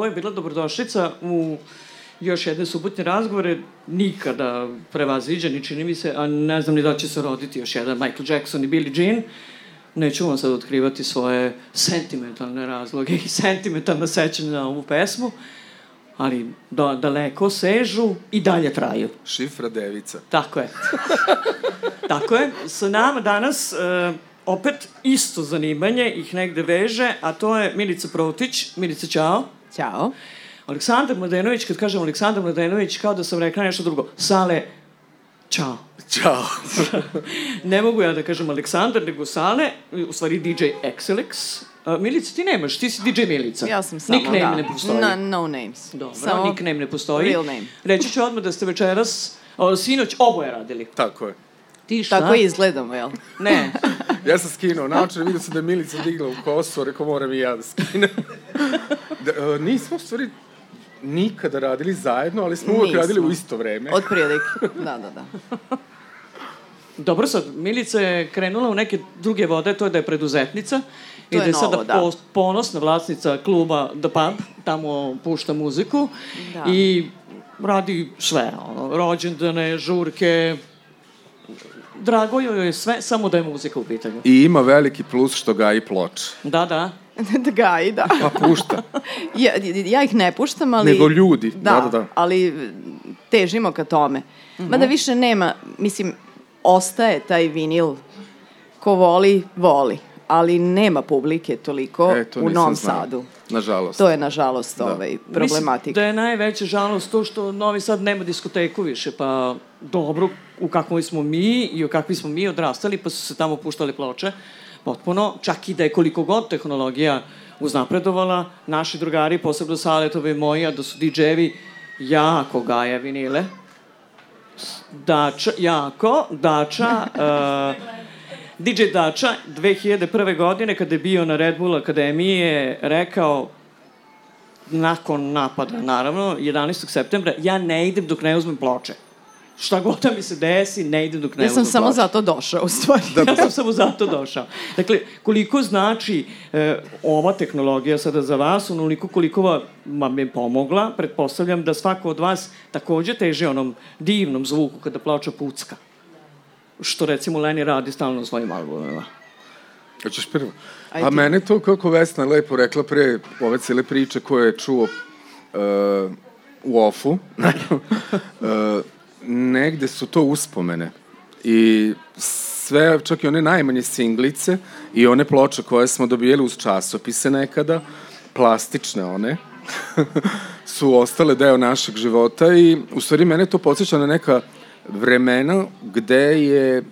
ovo je bila dobrodošlica u još jedne subotne razgovore, nikada prevaziđeni, čini mi se, a ne znam ni da će se roditi još jedan Michael Jackson i Billie Jean. Neću vam sad otkrivati svoje sentimentalne razloge i sentimentalna sećanja na ovu pesmu, ali da, daleko sežu i dalje traju. Šifra devica. Tako je. Tako je. Sa nama danas uh, opet isto zanimanje ih negde veže, a to je Milica Protić. Milica, čao. Ćao. Aleksandar Mladenović, kad kažem Aleksandar Mladenović, kao da sam rekla nešto drugo. Sale, čao. Ćao. ne mogu ja da kažem Aleksandar, nego Sale, u stvari DJ Excelix. Uh, Milica, ti nemaš, ti si DJ Milica. Ja sam samo, nickname da. ne postoji. No, no names. Dobro, samo nickname ne postoji. real name. Reći ću odmah da ste večeras, o, sinoć, oboje radili. Tako je. Ti šta? Tako izgledamo, jel? Ne. Ja sam skinuo naočare, vidio sam da je Milica digla u kosu, rekao moram i ja da skinem. da, uh, nismo u stvari nikada radili zajedno, ali smo uvek radili u isto vreme. Od prilike. Da, da, da. Dobro sad, Milica je krenula u neke druge vode, to je da je preduzetnica. To I je da je sada novo, da. pos- ponosna vlasnica kluba The Pub, tamo pušta muziku. Da. I radi sve, ono, rođendane, žurke, drago joj je sve, samo da je muzika u pitanju. I ima veliki plus što ga i ploče. Da, da. da ga i da. Pa pušta. Ja, ja ih ne puštam, ali... Nego ljudi. Da, Da, da, da. ali težimo ka tome. Mada Mhm. više nema, mislim, ostaje taj vinil ko voli, voli. ali nema publike toliko E, to u Novom znao. Sadu. Nažalost. To je, nažalost, Da. ovaj, Mislim problematika. da je najveća žalost to što Novi Sad nema diskoteku više, pa dobro, u kakvoj smo mi i u kakvi smo mi odrastali, pa su se tamo puštale ploče, potpuno, čak i da je koliko god tehnologija uznapredovala, naši drugari, posebno Saletove i moji, a da su DJ-evi jako gaje vinile, Dača, jako, Dača, uh, DJ Dača 2001. godine kada je bio na Red Bull Akademiji je rekao nakon napada, naravno, 11. septembra, ja ne idem dok ne uzmem ploče. Šta god da mi se desi, ne idem dok ne Ja sam samo ploče. zato došao, u stvari. Da, ja sam samo zato došao. Dakle, koliko znači e, ova tehnologija sada za vas, onoliko koliko va- vam je pomogla, pretpostavljam da svako od vas takođe teže onom divnom zvuku kada ploča pucka. Što recimo Leni radi stalno u svojim albumima. Hoćeš prvo? Ajde. A mene to, kako Vesna lepo rekla pre ove cele priče koje je čuo uh, u ofu, uh, negde su to uspomene. I sve, čak i one najmanje singlice i one ploče koje smo dobijeli uz časopise nekada, plastične one, su ostale deo našeg života i u stvari mene to podsjeća na neka vremena gde je e,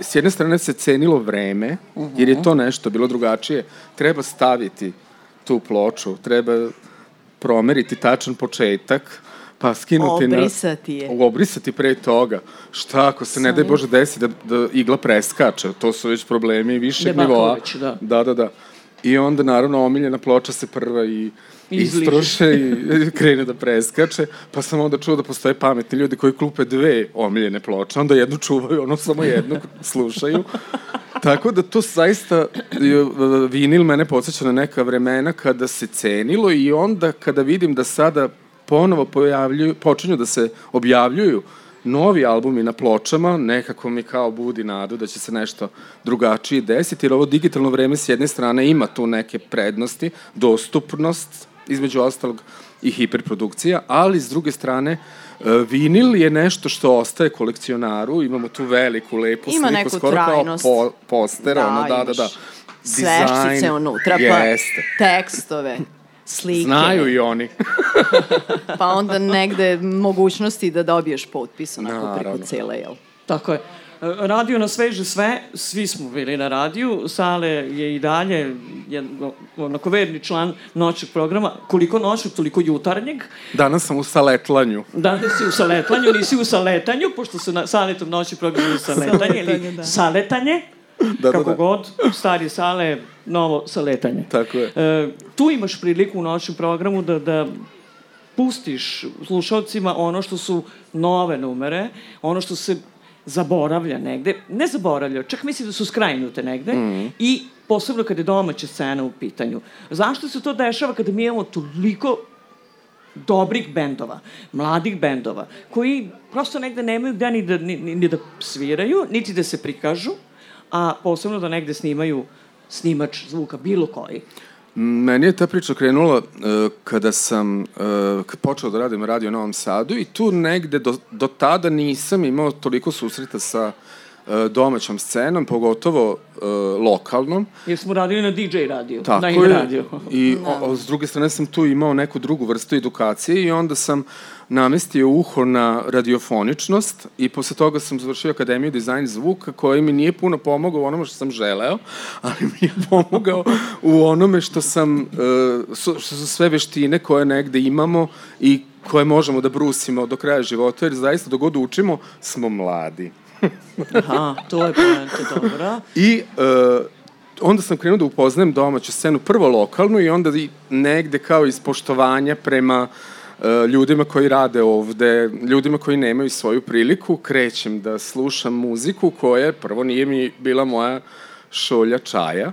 s jedne strane se cenilo vreme, jer je to nešto bilo drugačije. Treba staviti tu ploču, treba promeriti tačan početak, pa skinuti na... Obrisati je. Obrisati pre toga. Šta ako se, ne daj Bože, desi da, da igla preskače, to su već problemi višeg nivoa. Da. Da, da, da. I onda, naravno, omiljena ploča se prva i istroše i krene da preskače, pa sam onda čuo da postoje pametni ljudi koji klupe dve omiljene ploče, onda jednu čuvaju, ono samo jednu slušaju. Tako da to zaista, e, vinil mene podsjeća na neka vremena kada se cenilo i onda kada vidim da sada ponovo pojavljuju, počinju da se objavljuju novi albumi na pločama, nekako mi kao budi nadu da će se nešto drugačije desiti, jer ovo digitalno vreme s jedne strane ima tu neke prednosti, dostupnost, između ostalog i hiperprodukcija, ali s druge strane e, vinil je nešto što ostaje kolekcionaru, imamo tu veliku, lepu Ima sliku, skoro trajnost. kao po, poster, Da, ono, da, da, da. Sveščice Dizajn, unutra, pa tekstove, slike. Znaju i oni. Pa onda negde mogućnosti da dobiješ potpis onako preko Naravno. cele, jel? Tako je. E, Radio nas veže sve, svi smo bili na radiju, Sale je i dalje jedno, onako verni član noćnog programa, koliko noćnog, toliko jutarnjeg. Danas sam u saletlanju. Danas si u saletlanju, nisi u saletanju, pošto se na Saletom noći program je saletanje, Saletanje, ili da. saletanje, Da, kako da, da. god, stari sale, novo saletanje. Tako je. E, tu imaš priliku u noćnom programu da, da pustiš slušalcima ono što su nove numere, ono što se zaboravlja negde, ne zaboravlja, čak misli da su skrajnute negde Mhm. i posebno kada je domaća scena u pitanju. Zašto se to dešava kada mi imamo toliko dobrih bendova, mladih bendova, koji prosto negde nemaju gde ni da, ni, ni, da sviraju, niti da se prikažu, a posebno da negde snimaju snimač zvuka, bilo koji. Meni je ta priča krenula uh, kada sam uh, počeo da radim radio u Novom Sadu i tu negde do, do tada nisam imao toliko susreta sa uh, domaćom scenom, pogotovo uh, lokalnom. Jer smo radili na DJ radiju, Tako na je. in radiju. I o, o, s druge strane sam tu imao neku drugu vrstu edukacije i onda sam namestio uho na radiofoničnost i posle toga sam završio Akademiju dizajn zvuka koji mi nije puno pomogao u onome što sam želeo, ali mi je pomogao u onome što sam, uh, su, što su sve veštine koje negde imamo i koje možemo da brusimo do kraja života, jer zaista dok god učimo, smo mladi. Aha, to je poenta dobra. I uh, onda sam krenuo da upoznajem domaću scenu, prvo lokalnu i onda i negde kao iz poštovanja prema uh, ljudima koji rade ovde, ljudima koji nemaju svoju priliku, krećem da slušam muziku koja prvo nije mi bila moja šolja čaja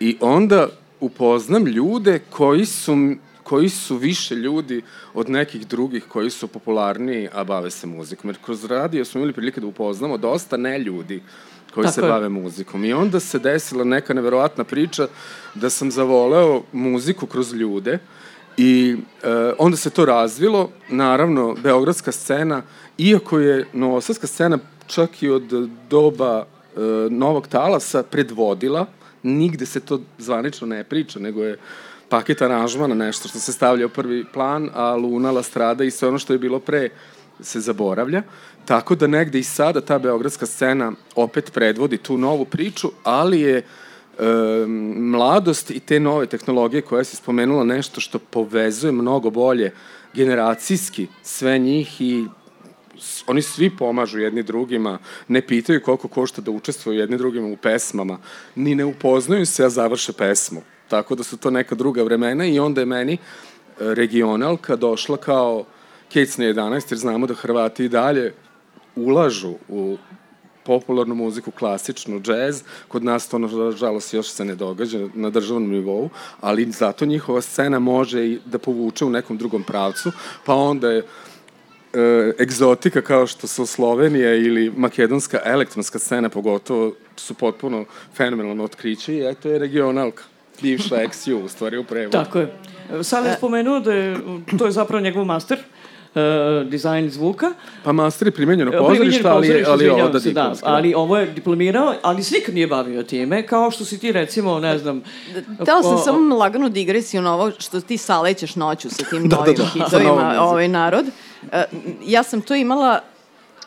i onda upoznam ljude koji su koji su više ljudi od nekih drugih koji su popularniji, a bave se muzikom. Jer kroz radio smo imali prilike da upoznamo dosta ne ljudi koji Tako se je. bave muzikom. I onda se desila neka neverovatna priča da sam zavoleo muziku kroz ljude i e, onda se to razvilo. Naravno, beogradska scena, iako je novosadska scena čak i od doba novog talasa predvodila, nigde se to zvanično ne priča, nego je paket aranžmana nešto što se stavlja u prvi plan, a Luna, La Strada i sve ono što je bilo pre se zaboravlja. Tako da negde i sada ta beogradska scena opet predvodi tu novu priču, ali je e, mladost i te nove tehnologije koje se spomenula nešto što povezuje mnogo bolje generacijski sve njih i oni svi pomažu jedni drugima, ne pitaju koliko košta da učestvuju jedni drugima u pesmama, ni ne upoznaju se, a završe pesmu. Tako da su to neka druga vremena i onda je meni e, regionalka došla kao Kec na 11, jer znamo da Hrvati i dalje ulažu u popularnu muziku, klasičnu, džez. Kod nas to, nažalost, još se ne događa na državnom nivou, ali zato njihova scena može i da povuče u nekom drugom pravcu, pa onda je e, egzotika kao što su Slovenija ili makedonska elektronska scena pogotovo su potpuno fenomenalno otkriće i eto je regionalka bivša XU u stvari u prevodu. Tako je. Sad je spomenuo da je, to je zapravo njegov master, uh, dizajn zvuka. Pa master je primenjeno pozorišta, ali, ali ovo da diplomski. Da, ali ovo je diplomirao, ali se nikad nije bavio time, kao što si ti recimo, ne znam... Htela sam samo laganu digresiju na ovo što ti salećeš noću sa tim da, novim da, da, hitovima, ovaj narod. Uh, ja sam to imala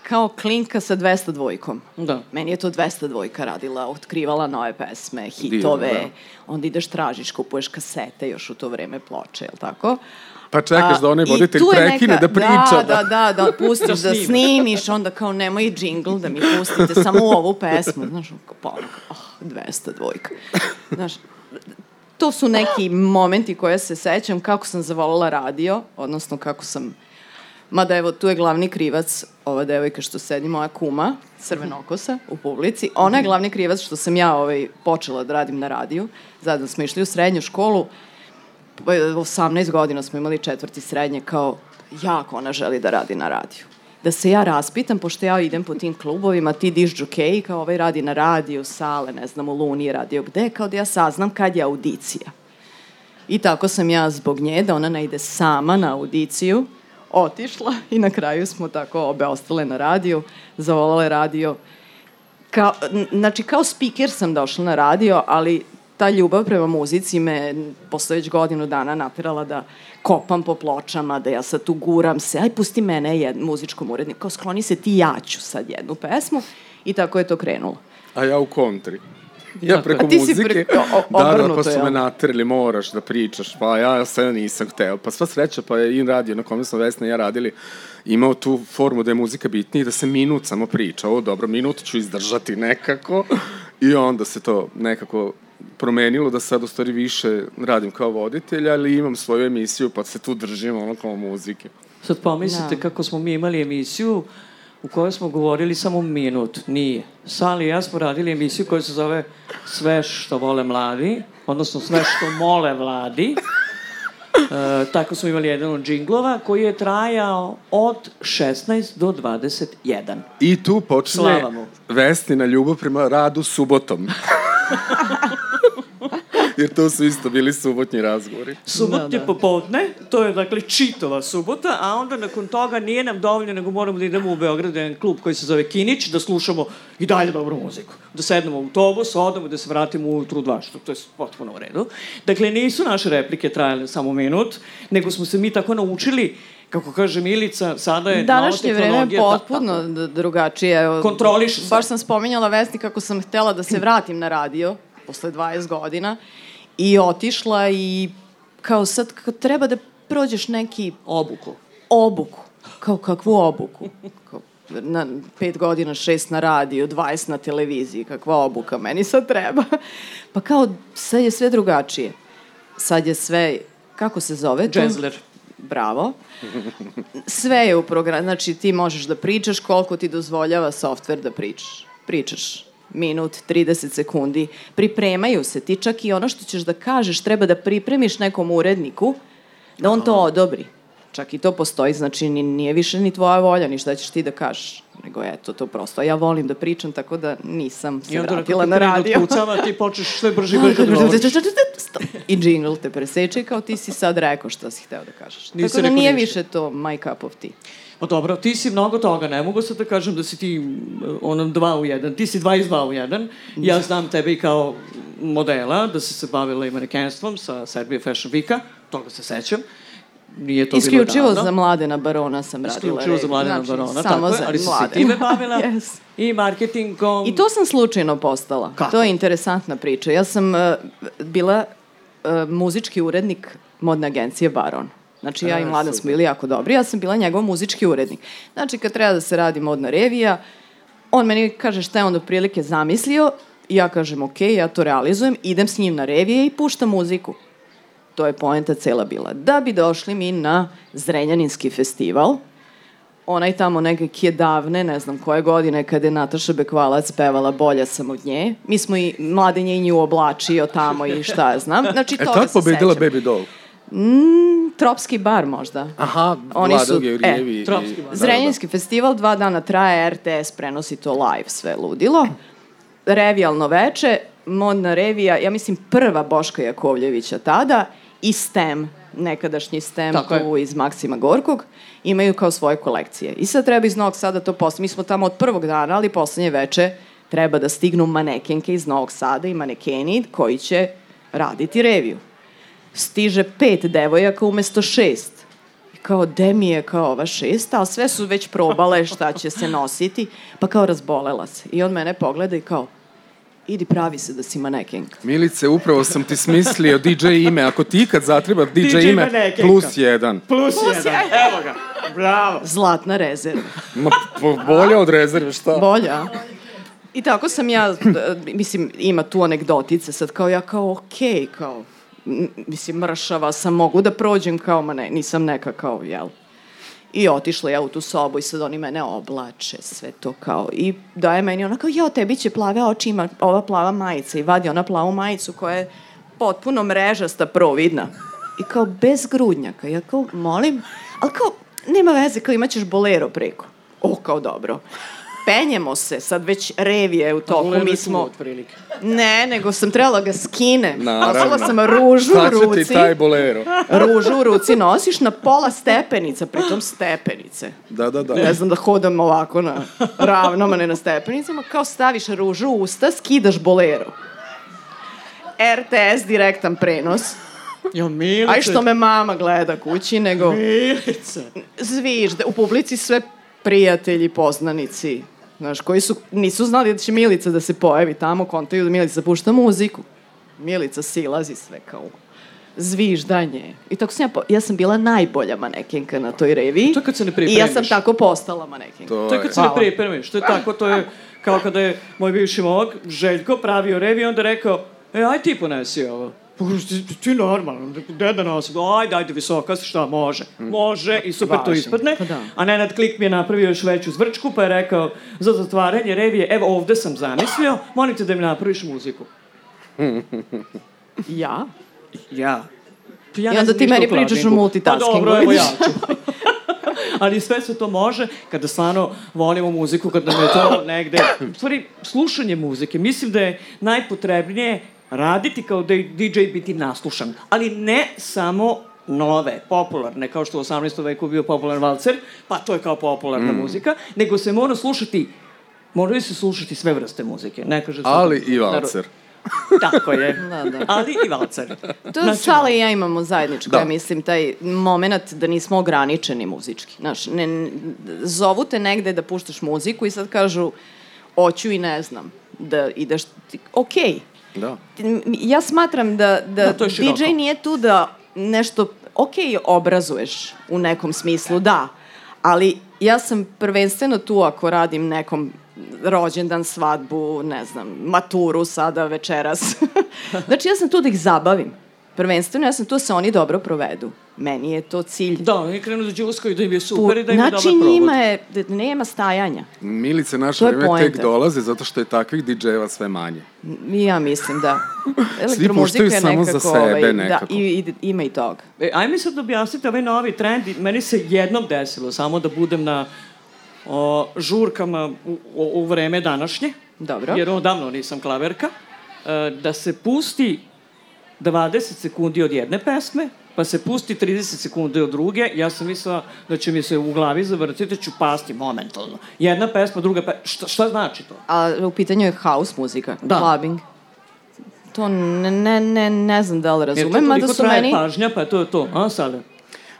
kao klinka sa 200 dvojkom. Da. Meni je to 200 dvojka radila, otkrivala nove pesme, hitove, Divno, da. onda ideš tražiš, kupuješ kasete još u to vreme ploče, je li tako? Pa čekaš da onaj voditelj prekine neka, da priča. Da, da, da, da pustiš da snimiš, onda kao nemoj džingl da mi pustite samo u ovu pesmu. Znaš, pa oh, 200 dvojka. Znaš, to su neki momenti koje se sećam kako sam zavolila radio, odnosno kako sam Mada evo, tu je glavni krivac, ova devojka što sedi, moja kuma, crvenokosa, u publici. Ona je glavni krivac što sam ja ovaj, počela da radim na radiju. Zajedno smo išli u srednju školu. 18 godina smo imali četvrti srednje kao jako ona želi da radi na radiju. Da se ja raspitam, pošto ja idem po tim klubovima, ti diš džokej, kao ovaj radi na radiju, sale, ne znam, u Luni radio gde, kao da ja saznam kad je audicija. I tako sam ja zbog nje, da ona ne ide sama na audiciju, otišla i na kraju smo tako obe ostale na radiju, zavolale radio. Kao, znači, kao speaker sam došla na radio, ali ta ljubav prema muzici me posle već godinu dana naterala da kopam po pločama, da ja sad tu guram se, aj pusti mene jed, muzičkom uredniku, kao skloni se ti, ja ću sad jednu pesmu i tako je to krenulo. A ja u kontri. Ja preko ti muzike. Si preko, o, da, da, pa su me naterili, moraš da pričaš, pa ja sve nisam hteo. Pa sva sreća, pa je in radio na kome smo Vesna i ja radili, imao tu formu da je muzika bitnija i da se minut samo priča. O, dobro, minut ću izdržati nekako. I onda se to nekako promenilo da sad u stvari više radim kao voditelj, ali imam svoju emisiju pa se tu držim ono kao muzike. Sad pomislite da. kako smo mi imali emisiju u kojoj smo govorili samo minut. Nije. Sali i ja smo radili emisiju koja se zove Sve što vole mladi, odnosno Sve što mole vladi. E, tako smo imali jedan od džinglova koji je trajao od 16 do 21. I tu počne Vestina ljubav prema radu subotom. Jer to su isto bili subotnji razgovori. Subotnje da, da. popodne, to je dakle čitova subota, a onda nakon toga nije nam dovoljno, nego moramo da idemo u Beograd, jedan klub koji se zove Kinić, da slušamo i dalje dobru muziku. Da sednemo u autobus, odemo da se vratimo ujutru u dva, što to je potpuno u redu. Dakle, nisu naše replike trajale samo minut, nego smo se mi tako naučili kako kaže Milica, sada je Današnje vreme je potpuno ta, drugačije. Kontroliš se. Baš sam spominjala Vesni kako sam htela da se vratim na radio posle 20 godina i otišla i kao sad kad treba da prođeš neki obuku. Obuku. Kao kakvu obuku? Kao na pet godina, šest na radiju, 20 na televiziji, kakva obuka meni sad treba. Pa kao, sad je sve drugačije. Sad je sve, kako se zove? Džezler. Bravo. Sve je u programu, znači ti možeš da pričaš koliko ti dozvoljava softver da pričaš. Pričaš minut, 30 sekundi, pripremaju se. Ti čak i ono što ćeš da kažeš treba da pripremiš nekom uredniku da on to odobri. Čak i to postoji, znači nije više ni tvoja volja, ni šta ćeš ti da kažeš. Nego eto, to prosto. Ja volim da pričam, tako da nisam se vratila na radio. I onda kucava, ti počneš sve brže brže da govoriš. I jingle te preseče kao ti si sad rekao šta si hteo da kažeš. Tako da nije više to my cup of tea. Pa dobro, ti si mnogo toga, ne mogu sad da kažem da si ti onom dva u jedan, ti si 22 u jedan, ja znam tebe i kao modela, da si se bavila i manekenstvom sa Serbia Fashion Weeka, toga se sećam, nije to Isključivo bilo davno. za Mladena Barona sam radila. Isključivo za Mladena znači, Barona, samo tako je, ali si se time bavila yes. i marketingom. I to sam slučajno postala. Kako? To je interesantna priča. Ja sam uh, bila uh, muzički urednik modne agencije Baron. Znači, ja i Mladen smo bili jako dobri. Ja sam bila njegov muzički urednik. Znači, kad treba da se radi modna revija, on meni kaže šta je on prilike zamislio, ja kažem, ok, ja to realizujem, idem s njim na revije i puštam muziku. To je poenta cela bila. Da bi došli mi na Zrenjaninski festival, onaj tamo nekakve davne, ne znam koje godine, kada je Nataša Bekvalac pevala Bolja sam od nje. Mi smo i mladen je i nju oblačio tamo i šta ja znam. Znači, E, toga tad se pobedila sećam. Baby Doll. Mm, tropski bar možda. Aha, Oni Vlada su- Gevrijevi. e, Tropski bar. da, da, da. Zrenjanski festival, dva dana traje, RTS prenosi to live, sve ludilo. Revijalno veče, modna revija, ja mislim prva Boška Jakovljevića tada i STEM, nekadašnji STEM Tako tu iz Maksima Gorkog, imaju kao svoje kolekcije. I sad treba iz Novog Sada to postaviti. Mi smo tamo od prvog dana, ali poslednje veče treba da stignu manekenke iz Novog Sada i manekeni koji će raditi reviju. Stiže pet devojaka umesto šest. I kao, de mi je kao ova šesta, ali sve su već probale šta će se nositi, pa kao razbolela se. I on mene pogleda i kao, idi pravi se da si manekenka. Milice, upravo sam ti smislio DJ ime. Ako ti ikad zatreba DJ, DJ ime, manekenka. plus jedan. Plus, jedan, evo ga, bravo. Zlatna rezerva. Ma, bolje od rezerve, šta? Bolja. I tako sam ja, mislim, ima tu anegdotice, sad kao ja kao, okej, kao, m, mislim, mršava sam, mogu da prođem kao, ma ne, nisam neka kao, jel? I otišla ja u tu sobu i sad oni mene oblače, sve to kao, i daje meni ona kao, jo, tebi će plave oči, ima ova plava majica i vadi ona plavu majicu koja je potpuno mrežasta, providna. I kao, bez grudnjaka. Ja kao, molim, ali kao, nema veze, kao imaćeš bolero preko. O, kao dobro. Penjemo se, sad već revije u toku, mi smo... Otprilike. Ne, nego sam trebala ga skinem. Naravno. Nosila sam ružu Šta u će ruci. ti taj bolero? Ružu u ruci nosiš na pola stepenica, pritom stepenice. Da, da, da. Ne znam da hodam ovako na ravnom, a ne na stepenicama. Kao staviš ružu u usta, skidaš bolero. RTS, direktan prenos. Jo, Milice. Aj što me mama gleda kući, nego Milice. zvižde. U publici sve prijatelji, poznanici. Znaš, koji su, nisu znali da će Milica da se pojavi tamo, kontaju da Milica pušta muziku. Milica silazi sve kao zviždanje. I tako sam ja, po- ja sam bila najbolja manekenka na toj reviji. To kad se ne I pripremiš. ja sam tako postala manekenka. To To je je. kad se ne pripremiš, to je tako, to je kao kada je moj bivši momak, Željko, pravio revi, onda rekao, e, aj ti ponesi ovo. Pa, ti, normalno, gde da nosim? Ajde, ajde, visoka si, šta, može. Može i super to ispadne. Pa da. A Nenad Klik mi je napravio još veću zvrčku, pa je rekao, za zatvaranje revije, evo ovde sam zamislio, molite da mi napraviš muziku. Ja? Ja. Pa Ja I onda ti meni pričaš o multitaskingu, Pa dobro, evo ja ću. Ali sve se to može kada stvarno volimo muziku, kada nam je to negde... U stvari, slušanje muzike, mislim da je najpotrebnije raditi kao da je DJ biti naslušan. Ali ne samo nove, popularne, kao što u 18. veku bio popularan valcer, pa to je kao popularna Mm. muzika, nego se mora slušati Moraju se slušati sve vrste muzike. Ne kaže se- Ali i valcer. Tako je. Da, da. Ali i valcer. To Znači, Sala i ja imamo zajedničko, Da. ja mislim, taj moment da nismo ograničeni muzički. Znaš, ne, zovu te negde da puštaš muziku i sad kažu, oću i ne znam, da ideš, ti- okej. Da. Ja smatram da, da, Da, to. DJ nije tu da nešto, ok, obrazuješ u nekom smislu, da, ali ja sam prvenstveno tu ako radim nekom rođendan, svadbu, ne znam, maturu sada, večeras. znači ja sam tu da ih zabavim. Prvenstveno ja sam tu da se oni dobro provedu. Meni je to cilj. Da, oni krenu da džuskaju da im je super i da im je znači dobar provod. njima je, da nema stajanja. Milice, naše je vreme tek dolaze zato što je takvih DJ-eva sve manje. Ja mislim da. Elektromuzika puštaju je samo za sebe ovaj, nekako. Da, i, i, ima i toga. E, ajme sad objasnite ovaj novi trend. Meni se jednom desilo samo da budem na o, žurkama u, u, u vreme današnje. Dobro. Jer odavno nisam klaverka. E, da se pusti 20 sekundi od jedne pesme pa se pusti 30 sekunde od druge, ja sam mislila da će mi se u glavi zavrtiti, da ću pasti momentalno. Jedna pesma, druga pesma, šta, šta znači to? A u pitanju je house muzika, Da. clubbing. To ne, ne, ne, ne znam da li Jer to razumem, mada toliko su traje meni... pažnja, pa to je to, a sada?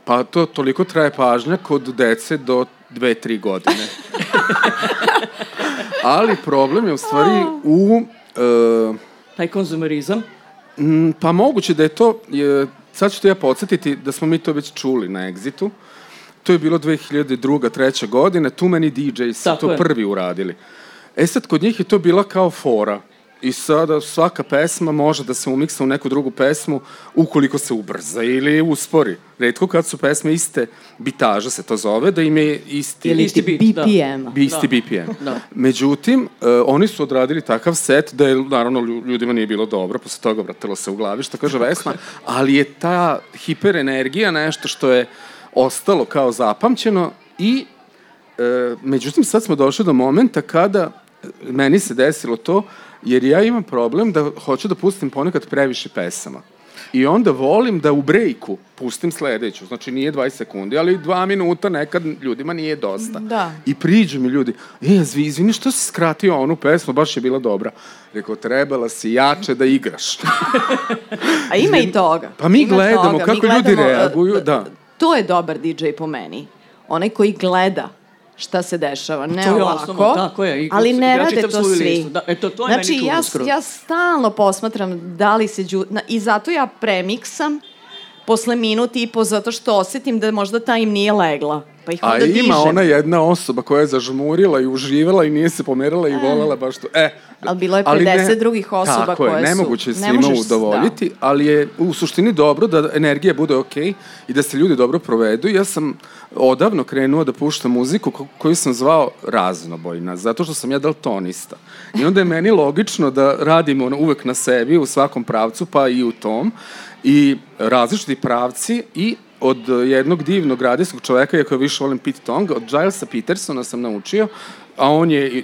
Pa to toliko traje pažnja kod dece do dve, tri godine. Ali problem je u stvari u... Uh, Taj konzumerizam, Pa moguće da je to, je, sad ću te ja podsjetiti da smo mi to već čuli na Exitu. To je bilo 2002. treća godina, Too Many DJs su Tako to je. prvi uradili. E sad, kod njih je to bila kao fora. I sada svaka pesma može da se umiksa u neku drugu pesmu ukoliko se ubrza ili uspori. Redko kad su pesme iste bitaža se to zove, da im je isti... Ili Isti ti beat, da. Bi isti Da. BPM. Da. Međutim, uh, oni su odradili takav set da je, naravno, lju- ljudima nije bilo dobro, posle toga vratilo se u glavi, što kaže Vesna, ali je ta hiperenergija nešto što je ostalo kao zapamćeno i e, međutim, sad smo došli do momenta kada e, meni se desilo to, jer ja imam problem da hoću da pustim ponekad previše pesama. I onda volim da u brejku pustim sledeću. Znači nije 20 sekundi, ali dva minuta nekad ljudima nije dosta. Da. I priđu mi ljudi, e, zvi, izvini, što si skratio onu pesmu, baš je bila dobra. Rekao, trebala si jače da igraš. A ima i toga. Pa mi Ima gledamo toga. kako ljudi reaguju, uh, da. To je dobar DJ po meni. Onaj koji gleda šta se dešava, ne to je ovako. osnovno, tako je, i ali ne ja rade to svi. listu, da, eto, to je znači, meni ja, skroz. ja stalno posmatram da li se đu... Na, I zato ja premiksam posle minut i po zato što osetim da možda ta im nije legla. Pa ih A onda ima dižem. ona jedna osoba koja je zažmurila i uživala i nije se pomerala i volela baš to. E, Ali bilo je ali 50 drugih osoba tako je, koje su- nemoguće je ne svima možeš- udovoljiti, ali je u suštini dobro da energija bude okej i da se ljudi dobro provedu. Ja sam odavno krenuo da puštam muziku ko- koju sam zvao raznobojna, zato što sam ja daltonista. I onda je meni logično da radim ono uvek na sebi, u svakom pravcu, pa i u tom. I različiti pravci i od jednog divnog radijskog čoveka, iako ja više volim Pete Tong, od Gilesa Petersona sam naučio, a on je e,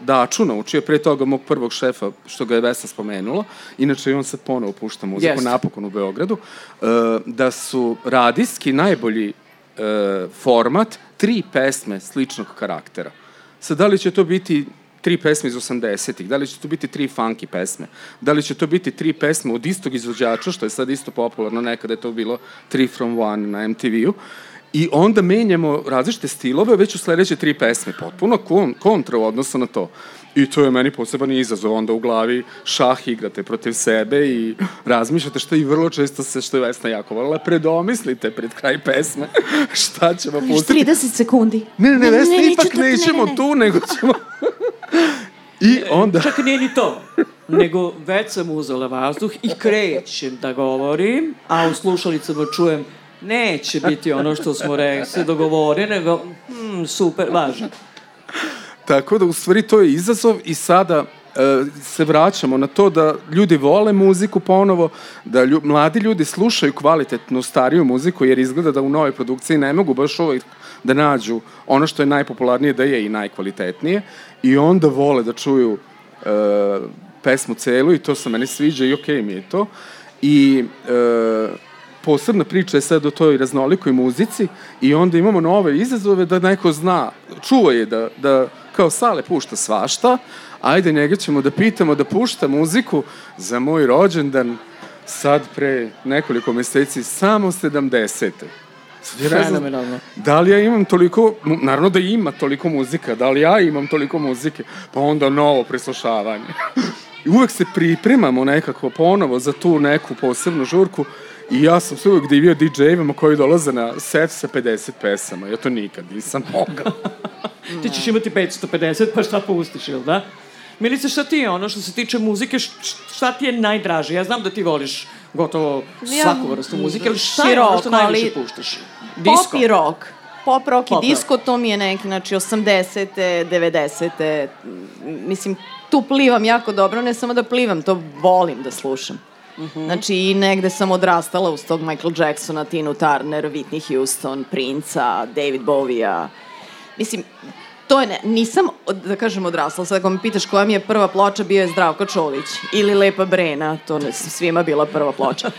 Daču naučio, pre toga mog prvog šefa, što ga je Vesna spomenula, inače i on sad ponovo pušta muziku, Jeste. napokon u Beogradu, e, da su radijski najbolji e, format tri pesme sličnog karaktera. Sad, da li će to biti tri pesme iz 80-ih, da li će to biti tri funky pesme, da li će to biti tri pesme od istog izvođača, što je sad isto popularno, nekada je to bilo Three from One na MTV-u, i onda menjamo različite stilove već u sledeće tri pesme, potpuno kon, kontra u odnosu na to. I to je meni poseban izazov, onda u glavi šah igrate protiv sebe i razmišljate što i vrlo često se, što je Vesna jako volila, predomislite pred kraj pesme šta ćemo pustiti. 30 sekundi. Ne, ne, ne, Vesna, neću ipak to, ne, nećemo ne, ne. tu, nego ćemo... I onda... Čak nije ni to. Nego već sam uzela vazduh i krećem da govorim, a u slušalicama čujem neće biti ono što smo re, se dogovori, nego hmm, super, važno. Tako da, u stvari, to je izazov i sada e, se vraćamo na to da ljudi vole muziku ponovo, da lju, mladi ljudi slušaju kvalitetnu stariju muziku, jer izgleda da u novoj produkciji ne mogu baš uvijek da nađu ono što je najpopularnije, da je i najkvalitetnije, i onda vole da čuju e, pesmu celu i to se meni sviđa i okej mi je to. I e, posebna priča je sad o toj raznolikoj muzici i onda imamo nove izazove da neko zna, čuo je da, da kao Sale pušta svašta, ajde njega ćemo da pitamo da pušta muziku za moj rođendan sad pre nekoliko meseci, samo 70. Sad ja ne znam, Fenomenalno. da li ja imam toliko, naravno da ima toliko muzika, da li ja imam toliko muzike, pa onda novo preslušavanje. I uvek se pripremamo nekako ponovo za tu neku posebnu žurku i ja sam se uvek divio DJ-evima koji dolaze na set sa 50 pesama. Ja to nikad nisam mogao. Ti ćeš imati 550, pa šta pustiš, jel da? Milice, šta ti je ono što se tiče muzike, šta ti je najdraže? Ja znam da ti voliš gotovo svaku vrstu muzike, ali šta je ono što najviše puštaš? Pop i rock. Pop, rock Pop, i disco, to mi je neki, znači, 80. 90. m, Mislim, tu plivam jako dobro, ne samo da plivam, to volim da slušam. Mhm. Znači, i negde sam odrastala uz tog Michael Jacksona, Tinu Turner, Whitney Houston, Princa, David Bowie-a. Mislim, to je ne, nisam, da kažem, odrasla. Sad ako me pitaš koja mi je prva ploča, bio je Zdravko Čolić ili Lepa Brena, to ne, svima bila prva ploča.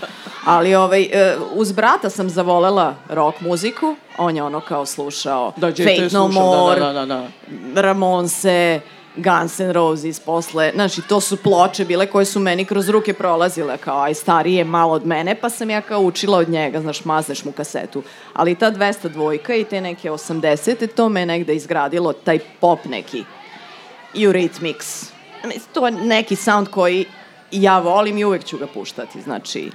Ali ovaj, e, uz brata sam zavolela rock muziku, on je ono kao slušao Da, Fate No More, Da, da, da, da. Ramonse, Guns N' Roses posle, znači to su ploče bile koje su meni kroz ruke prolazile kao aj stariji je malo od mene pa sam ja kao učila od njega, znaš mazneš mu kasetu. Ali ta 200 dvojka i te neke 80 to me negde izgradilo taj pop neki Eurythmics. Mislim, to je neki sound koji ja volim i uvek ću ga puštati znači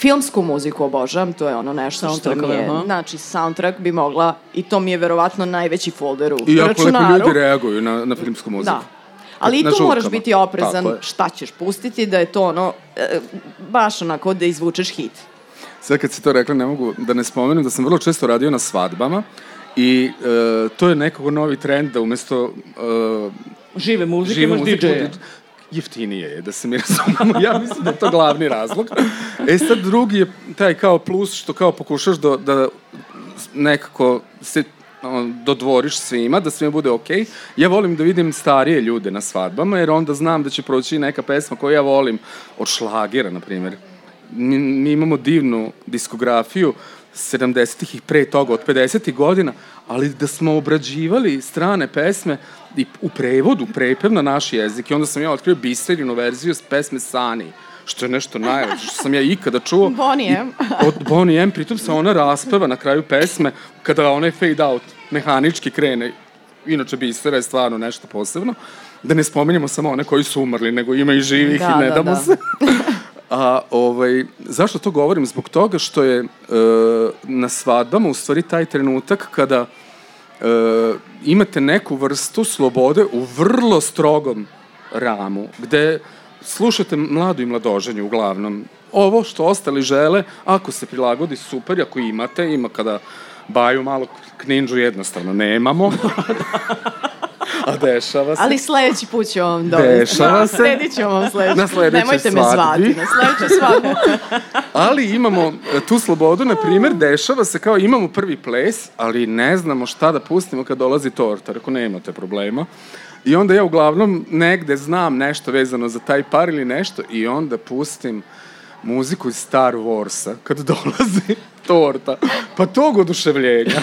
Filmsku muziku obožavam, to je ono nešto što mi je, aha. znači soundtrack bi mogla, i to mi je verovatno najveći folder u I jako lepo ljudi reaguju na, na filmsku muziku. Da. Ali i tu moraš žurkama. biti oprezan šta ćeš pustiti, da je to ono, e, baš onako da izvučeš hit. Sad kad si to rekla, ne mogu da ne spomenem da sam vrlo često radio na svadbama i e, to je nekako novi trend da umesto e, Žive muzike, žive imaš muzike DJ-a. Jeftinije je, da se mi razumemo. Ja mislim da je to glavni razlog. E sad drugi je taj kao plus što kao pokušaš da, da nekako se dodvoriš svima, da svima bude okej. Ja volim da vidim starije ljude na svadbama, jer onda znam da će proći neka pesma koju ja volim, od šlagera, na primjer. Mi, mi imamo divnu diskografiju 70-ih i pre toga, od 50-ih godina, ali da smo obrađivali strane pesme i u prevodu, prepev na naš jezik. I onda sam ja otkrio Biserinu verziju s pesme Sani, što je nešto najlepše što sam ja ikada čuo. Bonnie M. Od Bonnie M, pritom se ona raspeva na kraju pesme, kada onaj fade out mehanički krene. Inače, Bisera je stvarno nešto posebno. Da ne spominjemo samo one koji su umrli, nego ima i živih Da, i ne da, damo da. se. A ovaj, zašto to govorim? Zbog toga što je e, na svadbama u stvari taj trenutak kada e, imate neku vrstu slobode u vrlo strogom ramu, gde slušate mladu i mladoženju uglavnom. Ovo što ostali žele, ako se prilagodi, super, ako imate, ima kada baju malo kninđu jednostavno nemamo. A dešava se. Ali sledeći put ću vam dovesti. Dešava se. Sledit ću vam sledeći. Na sledećoj Nemojte me zvati na sledeću svadbu. Ali imamo e, tu slobodu, na primjer, dešava se kao imamo prvi ples, ali ne znamo šta da pustimo kad dolazi torta, ako nemate problema. I onda ja uglavnom negde znam nešto vezano za taj par ili nešto i onda pustim muziku iz Star Warsa kad dolazi torta. Pa tog oduševljenja.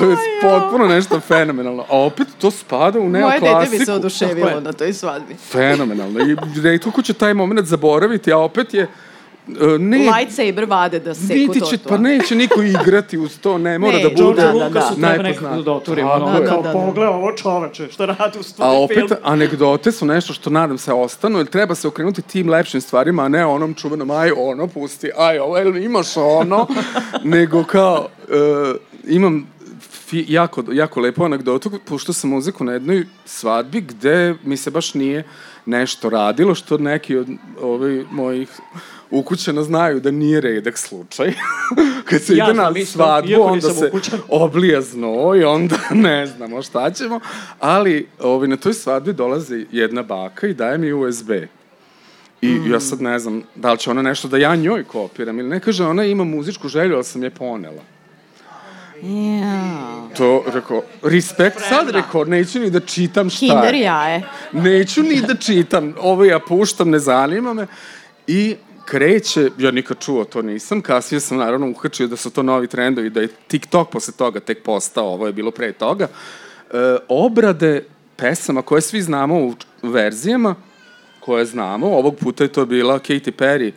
To je potpuno nešto fenomenalno. A opet to spada u Moje neoklasiku. dete bi se oduševilo je. na toj svadbi. Fenomenalno. I retko će taj moment zaboraviti, a opet je... e, Ne, Lightsaber vade da biti tortu. će, pa neće niko igrati uz to, ne mora Ne, da bude Da, da, Lucas da. su treba nekako da doturimo. Tako Ono, je. kao, Da, da, da. pogledaj ovo čoveče, šta radi u A studiju opet, film. anegdote su nešto što nadam se ostanu, jer treba se okrenuti tim lepšim stvarima, a ne onom čuvenom, aj ono, pusti, aj ovo, jel imaš ono, nego kao, e, imam fi, jako, jako lepu anegdotu, puštao sam muziku na jednoj svadbi gde mi se baš nije nešto radilo, što neki od ovih mojih ukućena znaju da nije redak slučaj. Kad se Ja ide na svadbu, onda se ukućan. oblija znoj, onda ne znamo šta ćemo, ali ovaj, na toj svadbi dolazi jedna baka i daje mi USB. I Mm. ja sad ne znam da li će ona nešto da ja njoj kopiram ili ne kaže, ona ima muzičku želju, ali sam je ponela. Ja. To, rekao, respekt, sad rekao, neću ni da čitam šta Kinder je. jaje. Neću ni da čitam, ovo ja puštam, ne zanima me. I kreće, ja nikad čuo to nisam, kasnije sam naravno uhačio da su to novi trendovi, da je TikTok posle toga tek postao, ovo je bilo pre toga, e, obrade pesama koje svi znamo u verzijama, koje znamo, ovog puta je to bila Katy Perry,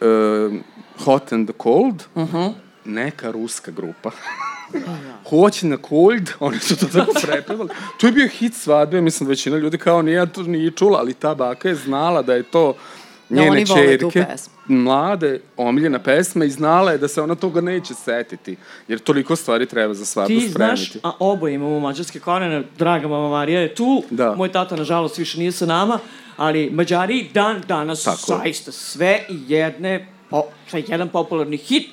e, Hot and the Cold, neka ruska grupa. Hoće na cold, oni su to tako prepevali. To je bio hit svadbe, mislim da većina ljudi kao nije to nije čula, ali ta baka je znala da je to njene oni vole tu čerke, mlade, omiljena pesma i znala je da se ona toga neće setiti, jer toliko stvari treba za svadbu Ti spremiti. znaš, a oboje imamo mađarske korene, draga mama Marija je tu, Da. moj tata nažalost više nije sa nama, ali Mađari dan danas Tako zaista sve jedne, po, sve jedan popularni hit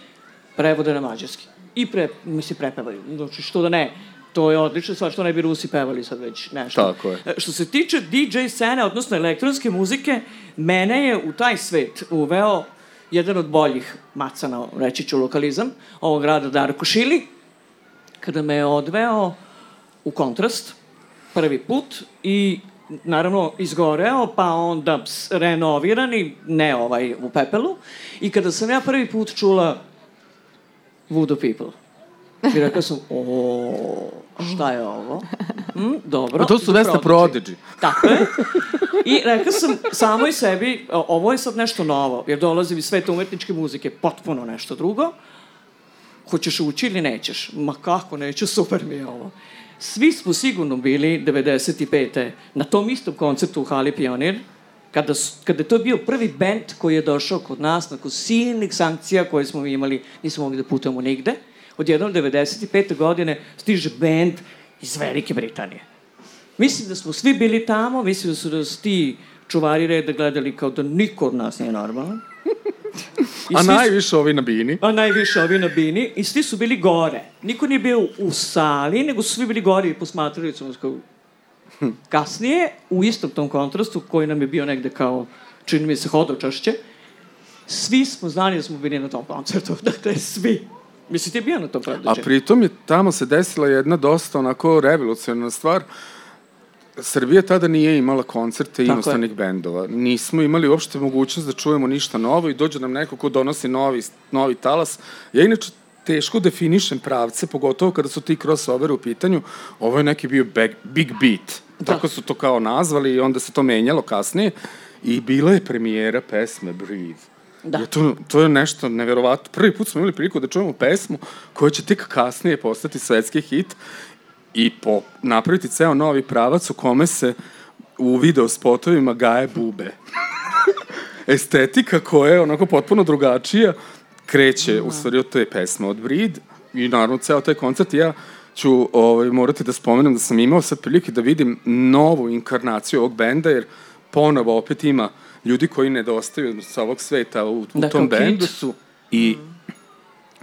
prevode na mađarski. I pre, misli, prepevaju. Znači, što da ne, to je odlična stvar, što ne bi Rusi pevali sad već nešto. Tako je. E, Što se tiče DJ scene, odnosno elektronske muzike, mene je u taj svet uveo jedan od boljih macana, reći ću lokalizam, ovog grada Darko Šili, kada me je odveo u kontrast prvi put i naravno izgoreo, pa onda renovirani, ne ovaj u pepelu. I kada sam ja prvi put čula Voodoo People, i rekao sam, o, šta je ovo? Mm, dobro. A to su Vesta Prodigy. Tako je. I rekao sam samoj sebi, ovo je sad nešto novo, jer dolazim iz sveta umetničke muzike, potpuno nešto drugo. Hoćeš ući ili nećeš? Ma kako neću, super mi je ovo. Svi smo sigurno bili 95. na tom istom koncertu u Hali Pionir, kada, kada je to bio prvi band koji je došao kod nas, nakon silnih sankcija koje smo imali, nismo mogli da putujemo nigde, odjednom 95. godine stiže band iz Velike Britanije. Mislim da smo svi bili tamo, mislim da su nas ti čuvari reda gledali kao da niko od nas nije normalan. I a najviše su, ovi na bini. A najviše ovi na bini. I svi su bili gore. Niko nije bio u sali, nego su svi bili gore i posmatrali su nas kao... Kasnije, u istom tom kontrastu, koji nam je bio negde kao, čini mi se, hodočašće, svi smo znali da smo bili na tom koncertu. Dakle, svi. Mislim, ti je bio na tom produčenju. A pritom je tamo se desila jedna dosta onako revolucionarna stvar. Srbija tada nije imala koncerte inostranih bendova. Nismo imali uopšte mogućnost da čujemo ništa novo i dođe nam neko ko donosi novi, novi talas. Ja inače teško definišem pravce, pogotovo kada su ti crossover u pitanju. Ovo je neki bio big, big beat. Da. Tako su to kao nazvali i onda se to menjalo kasnije. I bila je premijera pesme Breathe. Da. Je to, to je nešto neverovatno. Prvi put smo imali priliku da čujemo pesmu koja će tek kasnije postati svetski hit i po, napraviti ceo novi pravac u kome se u video spotovima gaje bube. Estetika koja je onako potpuno drugačija kreće da. u stvari od te pesme od Breed i naravno ceo taj koncert ja ću ovaj, morati da spomenem da sam imao sad prilike da vidim novu inkarnaciju ovog benda jer ponovo opet ima uh, ljudi koji nedostaju sa ovog sveta u, u da, tom bendu su i mm.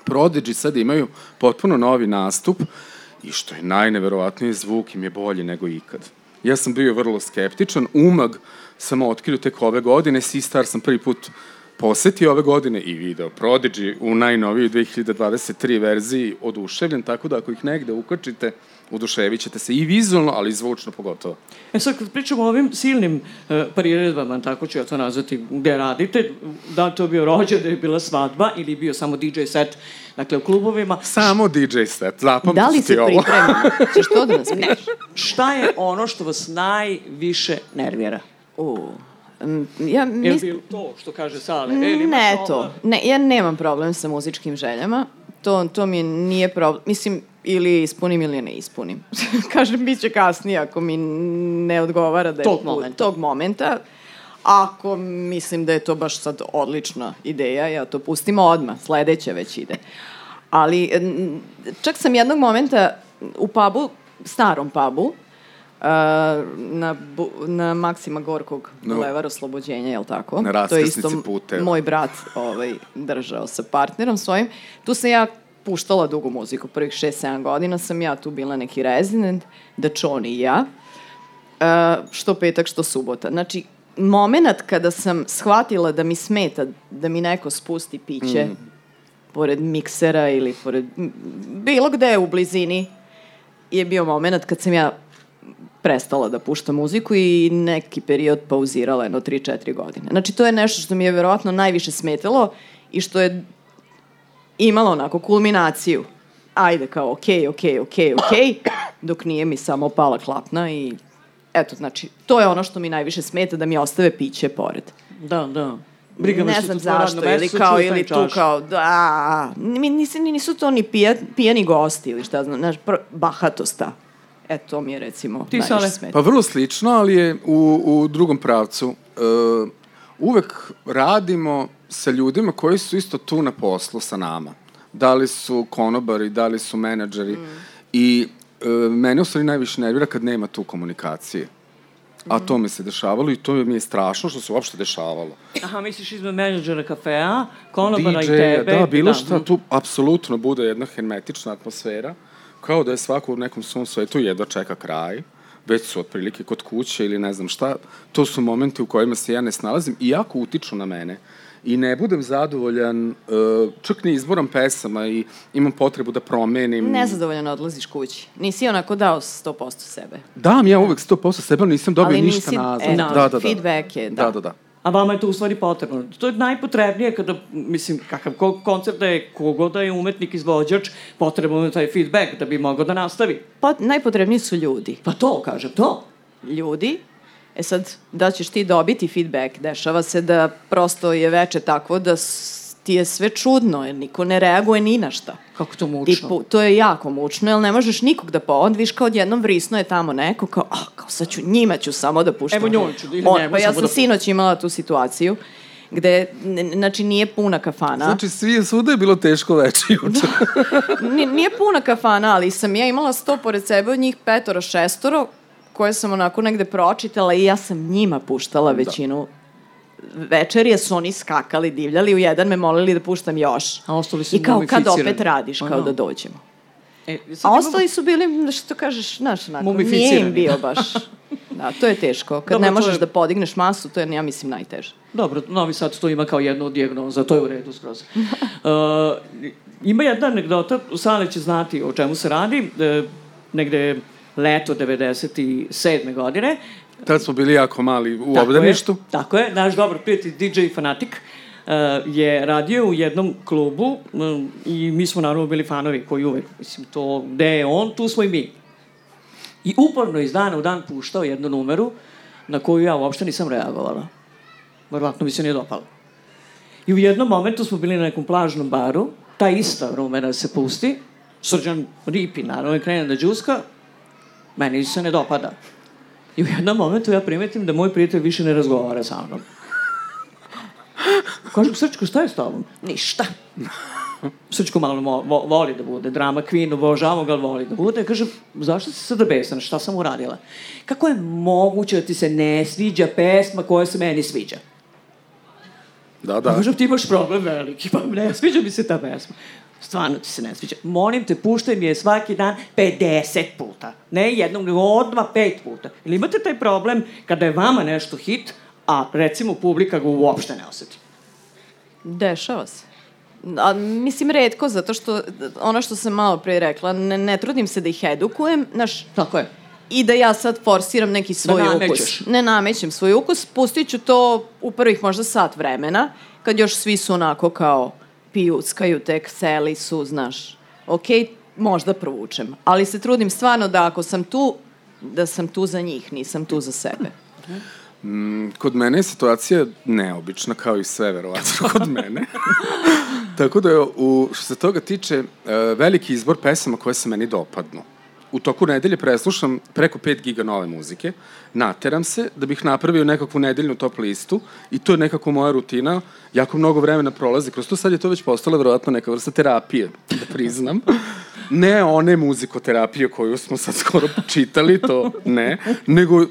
Prodigy sad imaju potpuno novi nastup i što je najneverovatniji zvuk im je bolji nego ikad. Ja sam bio vrlo skeptičan, umag sam otkrio tek ove godine, Sistar sam prvi put posetio ove godine i video Prodigy u najnovijoj 2023 verziji oduševljen, tako da ako ih negde ukačite, uduševit ćete se i vizualno, ali i zvučno pogotovo. E sad, kad pričamo o ovim silnim uh, priredbama, tako ću ja to nazvati, gde radite, da to bio rođe, da je bila svadba ili bio samo DJ set, dakle u klubovima. Samo DJ set, zapamtite Da li se pripremamo? Češ to da nas ne. Šta je ono što vas najviše nervira? Uh. Ja mis... Je to što kaže Sale? E, ne to. Ne, ja nemam problem sa muzičkim željama. To, to mi nije problem. Mislim, ili ispunim ili ne ispunim. Kažem, bit će kasnije ako mi ne odgovara da je tog momenta. tog momenta. Ako mislim da je to baš sad odlična ideja, ja to pustim odmah, sledeća već ide. Ali čak sam jednog momenta u pubu, starom pubu, na, na Maksima Gorkog no. Bulevar Oslobođenja, je li tako? Na to je isto pute. moj brat ovaj, držao sa partnerom svojim. Tu sam ja puštala dugu muziku, prvih 6-7 godina sam ja tu bila neki rezident, da Čoni i ja, uh, što petak, što subota. Znači, moment kada sam shvatila da mi smeta da mi neko spusti piće mm. pored miksera ili pored bilo gde u blizini je bio moment kad sam ja prestala da puštam muziku i neki period pauzirala jedno 3-4 godine. Znači, to je nešto što mi je verovatno najviše smetalo i što je imalo onako kulminaciju. Ajde, kao, okej, okay, okej, okay, okej, okay, okej, okay, dok nije mi samo pala klapna i eto, znači, to je ono što mi najviše smeta, da mi ostave piće pored. Da, da. Briga ne znam zašto, ili kao, ili tu kao, da, nisu, nisu to ni pija, pijani gosti ili šta znam, znaš, bahatosta. E, to mi je recimo Ti najviše smeta. Pa vrlo slično, ali je u, u drugom pravcu. Uh, uvek radimo sa ljudima koji su isto tu na poslu sa nama. Da li su konobari, da li su menadžeri. Mm. I e, mene u stvari najviše nervira kad nema tu komunikacije. A to mi se dešavalo i to mi je strašno što se uopšte dešavalo. Aha, misliš izmed menadžera kafea, konobara DJ, i tebe? Da, bilo da. šta, tu apsolutno bude jedna hermetična atmosfera, kao da je svako u nekom svom svetu jedva čeka kraj već su otprilike kod kuće ili ne znam šta, to su momenti u kojima se ja ne snalazim i jako utiču na mene. i ne budem zadovoljan uh, čak ni izborom pesama i imam potrebu da promenim. Nezadovoljan odlaziš kući. Nisi onako dao 100% sebe. Dam ja uvek 100% sebe, ali nisam dobio Ali ništa nisi- nazad. e, da, da, da. feedback je, da. Da, da, da. A vama je to u stvari potrebno. To je najpotrebnije kada, mislim, kakav ko- koncert da je, kogo da je umetnik, izvođač, potrebno je taj feedback da bi mogao da nastavi. Pa najpotrebniji su ljudi. Pa to, kažem, to. Ljudi, e sad, da ćeš ti dobiti feedback, dešava se da prosto je veče takvo da ti je sve čudno, jer niko ne reaguje ni na šta. Kako to mučno. Tipu, to je jako mučno, jer ne možeš nikog da po... Onda viš kao odjednom vrisno je tamo neko, kao, ah, kao sad ću, njima ću samo da puštam. Evo njoj ću, ili On- njemu Pa ja sam da- sinoć imala tu situaciju, gde, znači, nije puna kafana. Znači, svi, svuda je bilo teško veče juče. Ni- nije puna kafana, ali sam ja imala sto pored sebe od njih petoro, šestoro, koje sam onako negde pročitala i ja sam njima puštala većinu večeri, jer su oni skakali, divljali, u jedan me molili da puštam još. A ostali su I kao kad opet radiš, kao Aha. da dođemo. E, A ostali su bili, što kažeš, znaš, onako, nije im bio baš. Da, to je teško. Kad Dobro, ne možeš je- da podigneš masu, to je, ja mislim, najteže. Dobro, Novi Sad to ima kao jednu dijagnoza, to je u redu skroz. uh, ima jedna anegdota, Sale će znati o čemu se radi, e, negde leto 97. godine. Tad smo bili jako mali u Tako obdaništu. Je, tako je, naš dobar prijatelj DJ Fanatik uh, je radio u jednom klubu um, i mi smo naravno bili fanovi koji uvek, mislim, to gde je on, tu smo i mi. I uporno iz dana u dan puštao jednu numeru na koju ja uopšte nisam reagovala. Verovatno mi se nije dopalo. I u jednom momentu smo bili na nekom plažnom baru, ta ista numera se pusti, Srđan ripi, naravno, krene da džuska, meni se ne dopada. I u jednom momentu ja primetim da moj prijatelj više ne razgovara sa mnom. Kažem, Srčko, šta je s tobom? Ništa. Srčko malo vo, vo, voli da bude drama queen, obožavamo ga, ali voli da bude. Kažem, zašto si sada besan? Šta sam uradila? Kako je moguće da ti se ne sviđa pesma koja se meni sviđa? Da, Da. da. Kažem, ti imaš problem veliki, pa ne sviđa mi se ta pesma. Stvarno ti se ne sviđa. Molim te, puštaj mi je svaki dan 50 puta. Ne jednom, nego odmah pet puta. Ili imate taj problem kada je vama nešto hit, a recimo publika ga uopšte ne oseti? Dešava se. A, mislim, redko, zato što ono što sam malo pre rekla, ne, ne trudim se da ih edukujem, znaš, Tako je. i da ja sad forsiram neki svoj namećeš. ukus. Ne namećem svoj ukus, pustit ću to u prvih možda sat vremena, kad još svi su onako kao pijuckaju, tek seli su, znaš. Ok, možda provučem, ali se trudim stvarno da ako sam tu, da sam tu za njih, nisam tu za sebe. Kod mene je situacija neobična, kao i sve, verovatno, kod mene. Tako da, u, što se toga tiče, e, veliki izbor pesama koje se meni dopadnu. U toku nedelje preslušam preko 5 giga nove muzike, nateram se da bih napravio nekakvu nedeljnu top listu i to je nekako moja rutina. Jako mnogo vremena prolazi kroz to, sad je to već postala verovatno neka vrsta terapije, da priznam. Ne one muzikoterapije koju smo sad skoro čitali, to ne, nego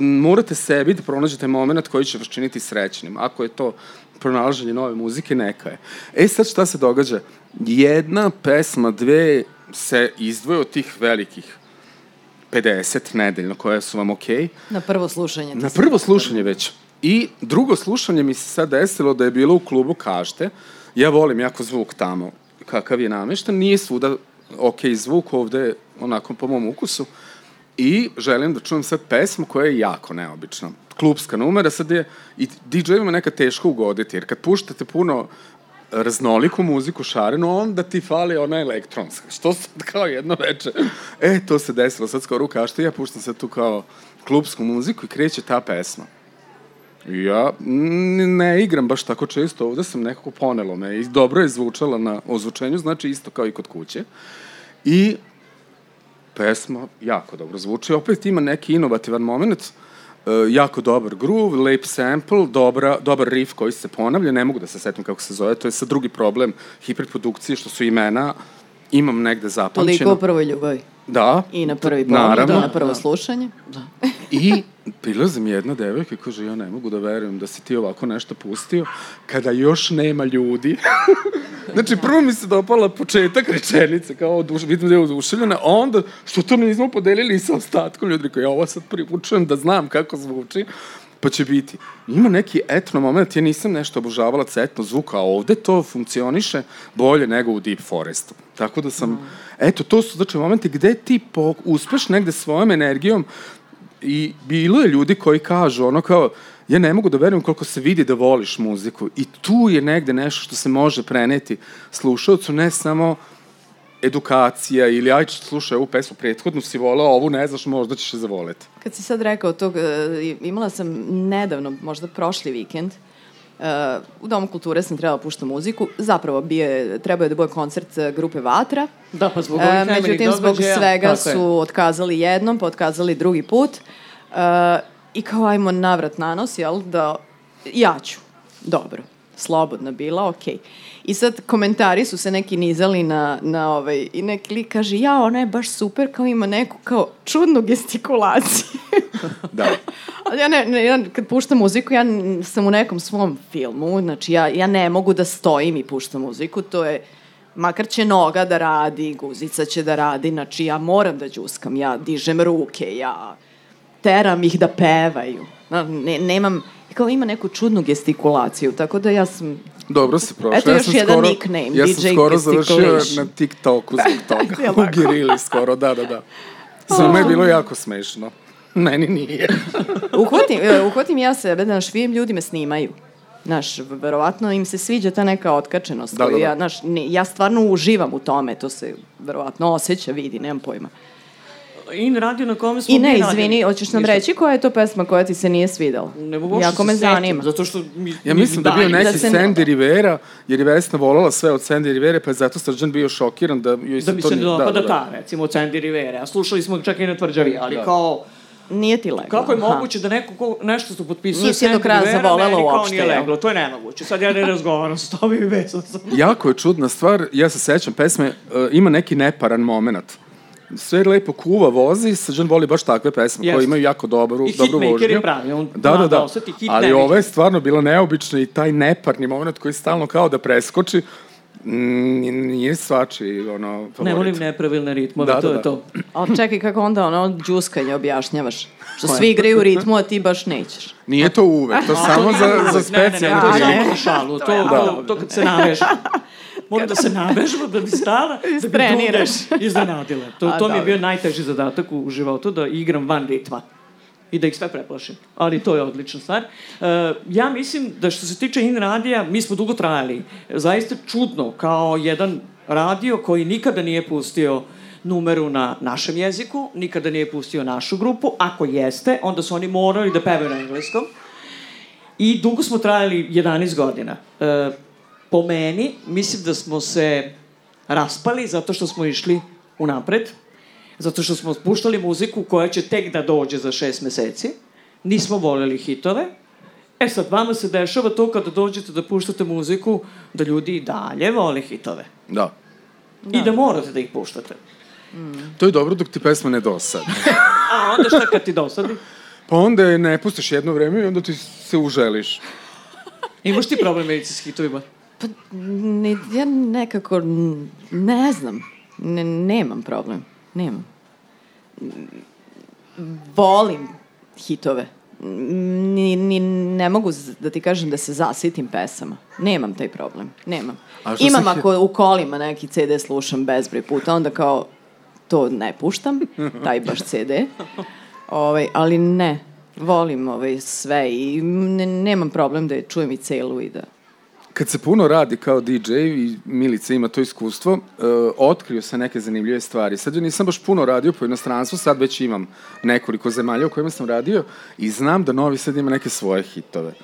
morate sebi da pronađete moment koji će vas činiti srećnim. Ako je to pronalaženje nove muzike, neka je. E sad šta se događa? Jedna pesma, dve se izdvoje od tih velikih 50 nedeljno koje su vam okej. Okay. Na prvo slušanje. Na prvo slušanje već. I drugo slušanje mi se sad desilo da je bilo u klubu Kažte. Ja volim jako zvuk tamo, kakav je namešten. Nije svuda ok zvuk, ovde onako po mom ukusu. I želim da čujem sad pesmu koja je jako neobična. Klubska numera, sad je i DJ-ima neka teško ugoditi, jer kad puštate puno raznoliku muziku šarenu, onda ti fali ona elektronska. Što sad kao jedno veče? E, to se desilo sad skoro u kašti, ja puštam sad tu kao klubsku muziku i kreće ta pesma. Ja ne igram baš tako često, ovde sam nekako ponelo me i dobro je zvučala na ozvučenju, znači isto kao i kod kuće. I pesma jako dobro zvuči, opet ima neki inovativan moment, e, jako dobar groove, lep sample, dobra, dobar riff koji se ponavlja, ne mogu da se setim kako se zove, to je sad drugi problem hiperprodukcije, što su imena, imam negde Toliko zapamćeno. o prvoj ljubavi. Da. I na prvi pogled, Naravno. i na prvo slušanje. I prilazi mi jedna devojka i kaže, ja ne mogu da verujem da si ti ovako nešto pustio, kada još nema ljudi. znači, prvo mi se dopala početak rečenice, kao oduš, vidim da je oduševljena, a onda, što to nismo podelili sa ostatkom ljudi, rekao, ja ovo sad privučujem da znam kako zvuči. Pa će biti. Ima neki etno moment, ja nisam nešto obožavala etno zvuka, a ovde to funkcioniše bolje nego u Deep Forestu. Tako da sam, mm. eto, to su znači momenti gde ti po, uspeš negde svojom energijom i bilo je ljudi koji kažu ono kao, ja ne mogu da verujem koliko se vidi da voliš muziku i tu je negde nešto što se može preneti slušalcu, ne samo edukacija ili aj slušaj ovu pesmu prethodnu si volao, ovu ne znaš, možda ćeš je zavoleti. Kad si sad rekao to, e, imala sam nedavno, možda prošli vikend, Uh, u Domu kulture sam trebala pušta muziku. Zapravo bio trebao je da bude koncert e, grupe Vatra. Da, pa zbog ovih uh, Međutim, zbog svega su otkazali jednom, pa otkazali drugi put. Uh, I kao ajmo navrat na nos, jel, da ja ću. Dobro, slobodna bila, okej. Okay. I sad komentari su se neki nizali na, na ovaj, i neki lik kaže, ja, ona je baš super, kao ima neku kao čudnu gestikulaciju. da. Ali ja, ne, ne, ja kad puštam muziku, ja sam u nekom svom filmu, znači ja, ja ne mogu da stojim i puštam muziku, to je, makar će noga da radi, guzica će da radi, znači ja moram da džuskam, ja dižem ruke, ja teram ih da pevaju. Ne, nemam, kao ima neku čudnu gestikulaciju, tako da ja sam Dobro se prošla. Eto ja još sam jedan skoro, nickname, ja DJ sam skoro završio na TikToku zbog toga. u Girili skoro, da, da, da. Za me je bilo jako smešno. Meni nije. uhvatim, e, uhvatim ja sebe, znaš, vidim ljudi me snimaju. Znaš, verovatno im se sviđa ta neka otkačenost. Da, da, da. Ja, znaš, ne, ja stvarno uživam u tome, to se verovatno osjeća, vidi, nemam pojma. In radio na kome smo I ne, izvini, hoćeš nam reći koja je to pesma koja ti se nije svidela? Ne mogu Jako me zanima. Zato što mi, ja mislim da, bio neki da Sandy Rivera, jer je Vesna volala sve od Sandy Rivera, pa je zato Srđan bio šokiran da joj se da to... Da mi se dopada da, da, da. ta, recimo, od Sandy Rivera. A slušali smo čak i na tvrđavi, ali da. kao... Nije ti leglo. Kako je moguće da neko ko nešto su potpisuje Nisi do kraja zavolela uopšte. Nije leglo, to je nemoguće. Sad ja ne razgovaram s tobom i vezam sam. Jako je čudna stvar, ja se sećam pesme, uh, ima neki neparan moment sve lepo kuva, vozi, Srđan voli baš takve pesme yes. koje imaju jako dobru, I dobru vožnju. I je pravi, on da, da, da. Osjeti, hit Ali ova je stvarno bila neobična i taj neparni moment koji stalno kao da preskoči, nije svači, ono, favorit. Ne volim nepravilne ritmove, da, to da, je da. to. Ali čekaj, kako onda ono džuskanje objašnjavaš? Što svi igraju u ritmu, a ti baš nećeš. Nije to uvek, to samo za, za specijalno. Ne, ne, ne, to je šalu, to, to, to kad se naveže. Moram da se navežbam, da bi stala, da bi druge iznenadila. To, to mi je bio najteži zadatak u životu, da igram van ritma i da ih sve preplašim. Ali to je odlična stvar. Uh, ja mislim da što se tiče in radija, mi smo dugo trajali. Zaista čudno, kao jedan radio koji nikada nije pustio numeru na našem jeziku, nikada nije pustio našu grupu. Ako jeste, onda su oni morali da pevaju na engleskom. I dugo smo trajali 11 godina. Uh, po meni, mislim da smo se raspali zato što smo išli unapred, zato što smo puštali muziku koja će tek da dođe za šest meseci, nismo voljeli hitove, e sad vama se dešava to kada dođete da puštate muziku, da ljudi i dalje vole hitove. Da. I da morate da ih puštate. Mm. To je dobro dok ti pesma ne dosadi. A onda šta kad ti dosadi? Pa onda je ne pustiš jedno vreme i onda ti se uželiš. Imaš ti problem medici s hitovima? Pa, ne, ja nekako, ne znam, ne, nemam problem, nemam. Volim hitove. Ni, ni, ne mogu da ti kažem da se zasitim pesama. Nemam taj problem, nemam. Imam se... ako u kolima neki CD slušam bezbroj puta, onda kao to ne puštam, taj baš CD. Ovaj, ali ne, volim ovaj, sve i ne, nemam problem da je čujem i celu i da kad se puno radi kao DJ i Milica ima to iskustvo, uh, otkrio sam neke zanimljive stvari. Sad ja nisam baš puno radio po inostranstvu, sad već imam nekoliko zemalja u kojima sam radio i znam da Novi Sad ima neke svoje hitove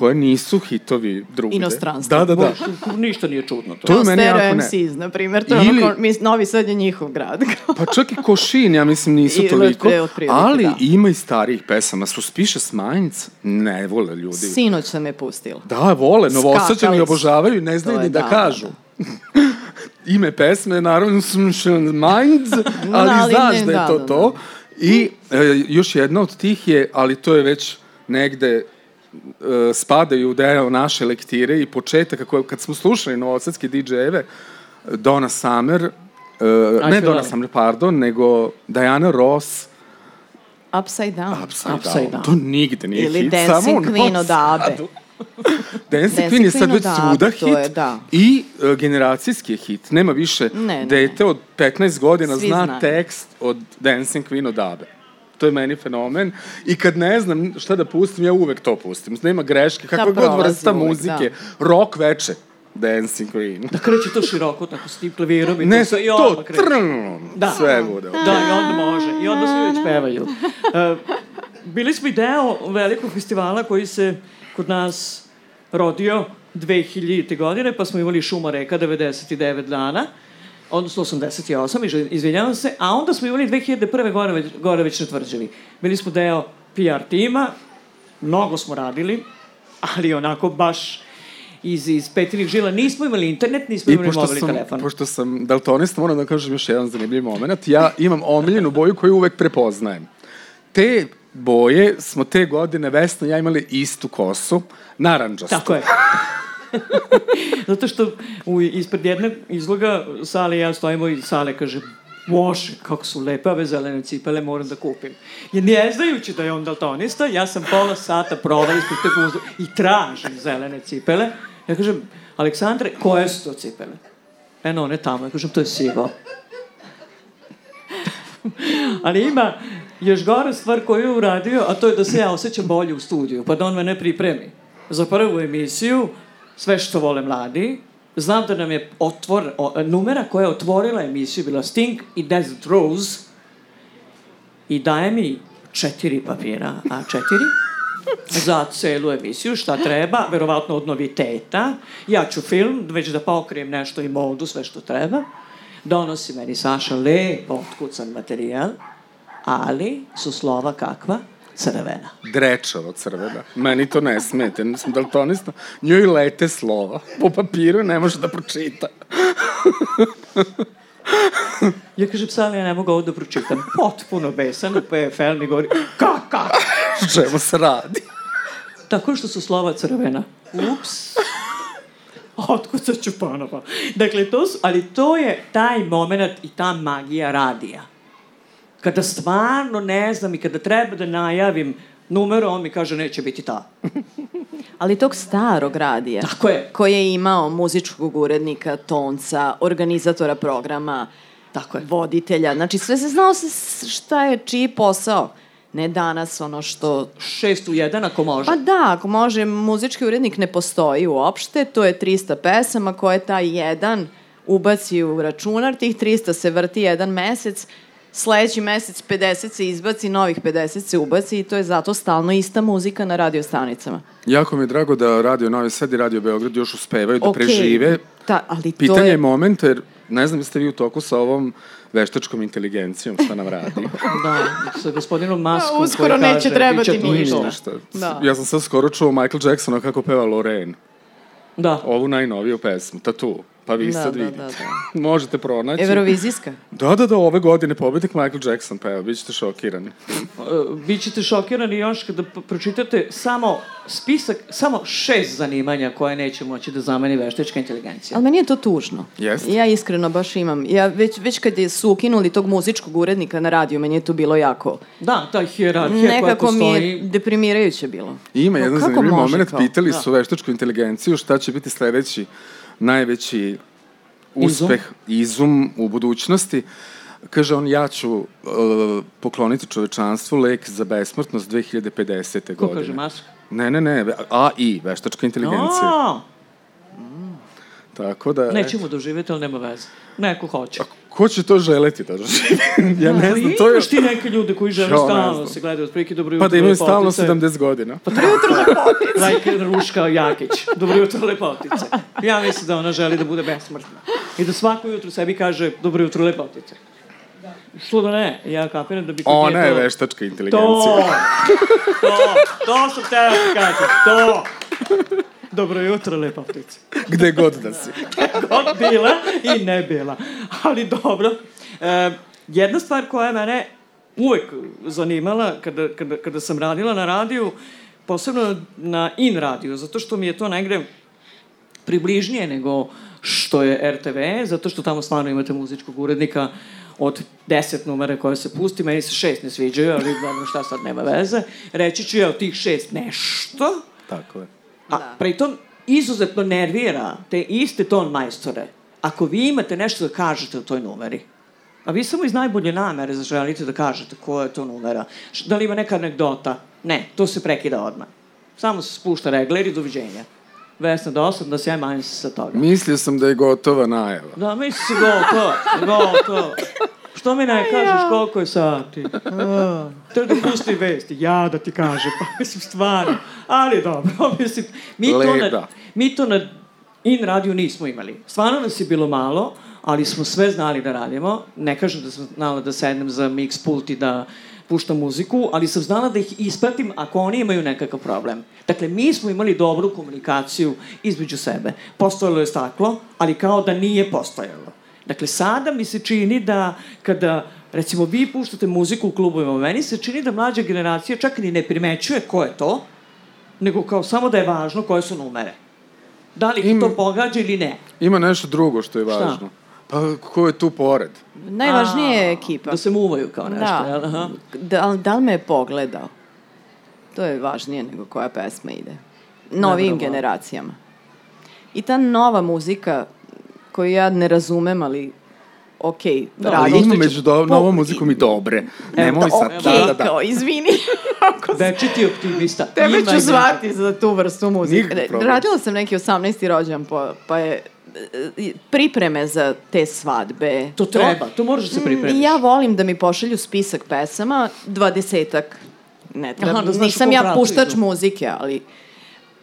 koje nisu hitovi drugde. Inostranstvo. Da, da, da. Ništa nije čudno. To, to je meni jako ne. MCs, na primjer. To Ili, ono, mi, Novi Sad je njihov grad. pa čak i Košin, ja mislim, nisu I, toliko. Pre, ali da. ima i starijih pesama. Suspiše Smanjic, ne vole ljudi. Sinoć sam je pustila. Da, vole. Novosađani obožavaju, ne znaju ni da, da, kažu. Da, da. Ime pesme, naravno, Minds, ali, ali znaš ne, da je da, to da, to. I e, još jedna od tih je, ali to je već negde spadaju u deo naše lektire i početak, kad smo slušali novosadske DJ-eve, Donna Summer, uh, ne Donna Summer, pardon, nego Diana Ross, Upside Down. Upside, Upside down. Down. To nigde nije Ili hit. Dancing samo Queen od Abe. Dancing Queen je sad već svuda hit je, da. i uh, generacijski je hit. Nema više Ne, ne, dete od 15 godina Svi zna znaju. tekst od Dancing Queen od Abe. To je meni fenomen. I kad ne znam šta da pustim, ja uvek to pustim. Nema greške, kakva god vrsta uvek, muzike. Rock veče. Dancing Queen. Da kreće to široko, tako s tim klavirom i Ne, to sve, i to, odmah kreće. trn, Da. sve bude. Da, i onda može. I onda svi već pevaju. Uh, bili smo i deo velikog festivala koji se kod nas rodio 2000. godine, pa smo imali Šuma reka 99 dana, odnosno 88, izvi- izvinjavam se, a onda smo imali 2001. gore već, gore već na tvrđavi. Bili smo deo PR tima, mnogo smo radili, ali onako baš iz, iz petinih žila. Nismo imali internet, nismo I imali mobilni sam, telefon. pošto sam daltonista, moram da kažem još jedan zanimljiv moment. Ja imam omiljenu boju koju uvek prepoznajem. Te boje smo te godine, Vesna i ja imali istu kosu, naranđastu. Tako je. Zato što u, ispred jednog izloga sale ja stojimo i sale kaže Bože, kako su lepe ove zelene cipele, moram da kupim. Jer ne znajući da je on daltonista, ja sam pola sata provao ispred tog uzloga i tražim zelene cipele. Ja kažem, Aleksandre, koje su to cipele? Eno, one tamo. Ja kažem, to je sivo. Ali ima još gore stvar koju je uradio, a to je da se ja osjećam bolje u studiju, pa da on mene pripremi za prvu emisiju, sve što vole mladi. Znam da nam je otvor, o, numera koja je otvorila emisiju bila Sting i Desert Rose i daje mi četiri papira, a četiri za celu emisiju, šta treba, verovatno od noviteta. Ja ću film, već da pokrijem nešto i modu, sve što treba. Donosi meni Saša lepo otkucan materijal, ali su slova kakva? Crvena. Drečavo crvena. Meni to ne smete, nisam daltonista. Njoj lete slova. Po papiru ne može da pročita. Ja kažem, Sali, ja ne mogu ovo da pročitam. Potpuno besan u PFL mi govori, kaka? Čemu se radi? Tako što su slova crvena. Ups. Otkucat ću ponovo. Dakle, to su, ali to je taj moment i ta magija radija. Kada stvarno ne znam i kada treba da najavim numeru, on mi kaže neće biti ta. Ali tog starog radija. Tako je. Koji je imao muzičkog urednika, tonca, organizatora programa, Tako je. voditelja. Znači, sve se znao se šta je čiji posao. Ne danas ono što... Šest u jedan ako može. Pa da, ako može, muzički urednik ne postoji uopšte, to je 300 pesama koje taj jedan ubaci u računar, tih 300 se vrti jedan mesec, sledeći mesec 50 se izbaci, novih 50 se ubaci i to je zato stalno ista muzika na radio stanicama. Jako mi je drago da Radio Novi Sad i Radio Beograd još uspevaju da Okej, prežive. Ta, ali to Pitanje je je... moment, jer ne znam jeste vi u toku sa ovom veštačkom inteligencijom šta nam radi. Da, sa gospodinom Maskom Da, uskoro koji kaže, neće trebati "Biće to ništa." isto." Ništa. Da. Ja sam sad skoro čuo Michael Jacksona kako peva Lorraine. Da. Ovu najnoviju pesmu, Tattoo. Pa vi Da, sad da, vidite. da, Možete pronaći. Eurovizijska. Da, da, da, ove godine pobednik Michael Jackson peva, bit ćete šokirani. Uh, Bićete šokirani još kada pročitate samo spisak, samo šest zanimanja koje neće moći da zameni veštačka inteligencija. Ali meni je to tužno. Jeste. Ja iskreno baš imam. Ja već, već kad je su ukinuli tog muzičkog urednika na radiju, meni je to bilo jako... Da, ta hijerarhija koja Nekako mi postoji. je deprimirajuće bilo. I ima Pa jedan kako zanimljiv moment, kao? pitali Da. su veštačku inteligenciju šta će biti sledeći najveći uspeh, izum, u budućnosti. Kaže on, ja ću uh, pokloniti čovečanstvu lek za besmrtnost 2050. Ko godine. kaže Mask? Ne, ne, ne, AI, veštačka inteligencija. A, Tako da... nećemo doživjeti, ali nema veze. Neko hoće. Ko će to želeti da živi? ja ne znam, to je... Imaš ti neke ljude koji žele stalno znam. se gledaju otprilike dobro jutro. Pa da imaju stalno lepotice. 70 godina. Pa dobro jutro lepotice. Like Ruška Jakić. Dobro jutro lepotice. Ja mislim da ona želi da bude besmrtna. I da svako jutro sebi kaže dobro jutro lepotice. Što da ne? Ja kapiram da bi... Ona je to- veštačka inteligencija. To! To! To sam teo da kažem. To! Dobro jutro, lepotice. Gde god da si. god bila i ne bila. Ali dobro. E, jedna stvar koja je mene uvek zanimala kada, kada, kada sam radila na radiju, posebno na in radiju, zato što mi je to negde približnije nego što je RTV, zato što tamo stvarno imate muzičkog urednika od deset numere koje se pusti, meni se šest ne sviđaju, ali dobro, šta sad, nema veze. Reći ću ja od tih šest nešto, Tako je. A Da. pritom izuzetno nervira te iste ton majstore. Ako vi imate nešto da kažete u toj numeri, a vi samo iz najbolje namere zaželite da kažete koja je to numera, da li ima neka anegdota, ne, to se prekida odmah. Samo se spušta regler i doviđenja. Vesna dosadna, sjaj manj se sa toga. Mislio sam da je gotova najava. Da, misli se gotovo, gotovo. Što mi ne kažeš koliko je sati? A, Te da pusti vesti, ja da ti kažem, pa mislim stvarno. Ali dobro, mislim, mi to, na, mi to na in radiju nismo imali. Stvarno nas je bilo malo, ali smo sve znali da radimo. Ne kažem da sam znala da sednem za mix pult i da puštam muziku, ali sam znala da ih ispratim ako oni imaju nekakav problem. Dakle, mi smo imali dobru komunikaciju između sebe. Postojalo je staklo, ali kao da nije postojalo. Dakle, sada mi se čini da kada, recimo, vi puštate muziku u klubovima, meni se čini da mlađa generacija čak ni ne primećuje ko je to, nego kao samo da je važno koje su numere. Da li ih Ima- to pogađa ili ne. Ima nešto drugo što je Šta? važno. Pa ko je tu pored? Najvažnije je ekipa. Da se muvaju kao nešto, Da. jel? Aha. Da, da li me je pogledao? To je važnije nego koja pesma ide. Neverovatno. generacijama. I ta nova muzika koju ja ne razumem, ali ok, Da, Ali radi. ima među do, po- novom muzikom i dobre. Nemoj sad. Ok, Da, da, da. kao, izvini. Večiti optimista. Tebe Ima ću zvati za tu vrstu muzike. Problem. Radila sam neki 18. rođan, pa, pa je e, pripreme za te svadbe. To treba, to moraš da se pripremiš. Mm, Ja volim da mi pošalju spisak pesama, dvadesetak. Ne treba, Aha, da nisam ja puštač idu. muzike, ali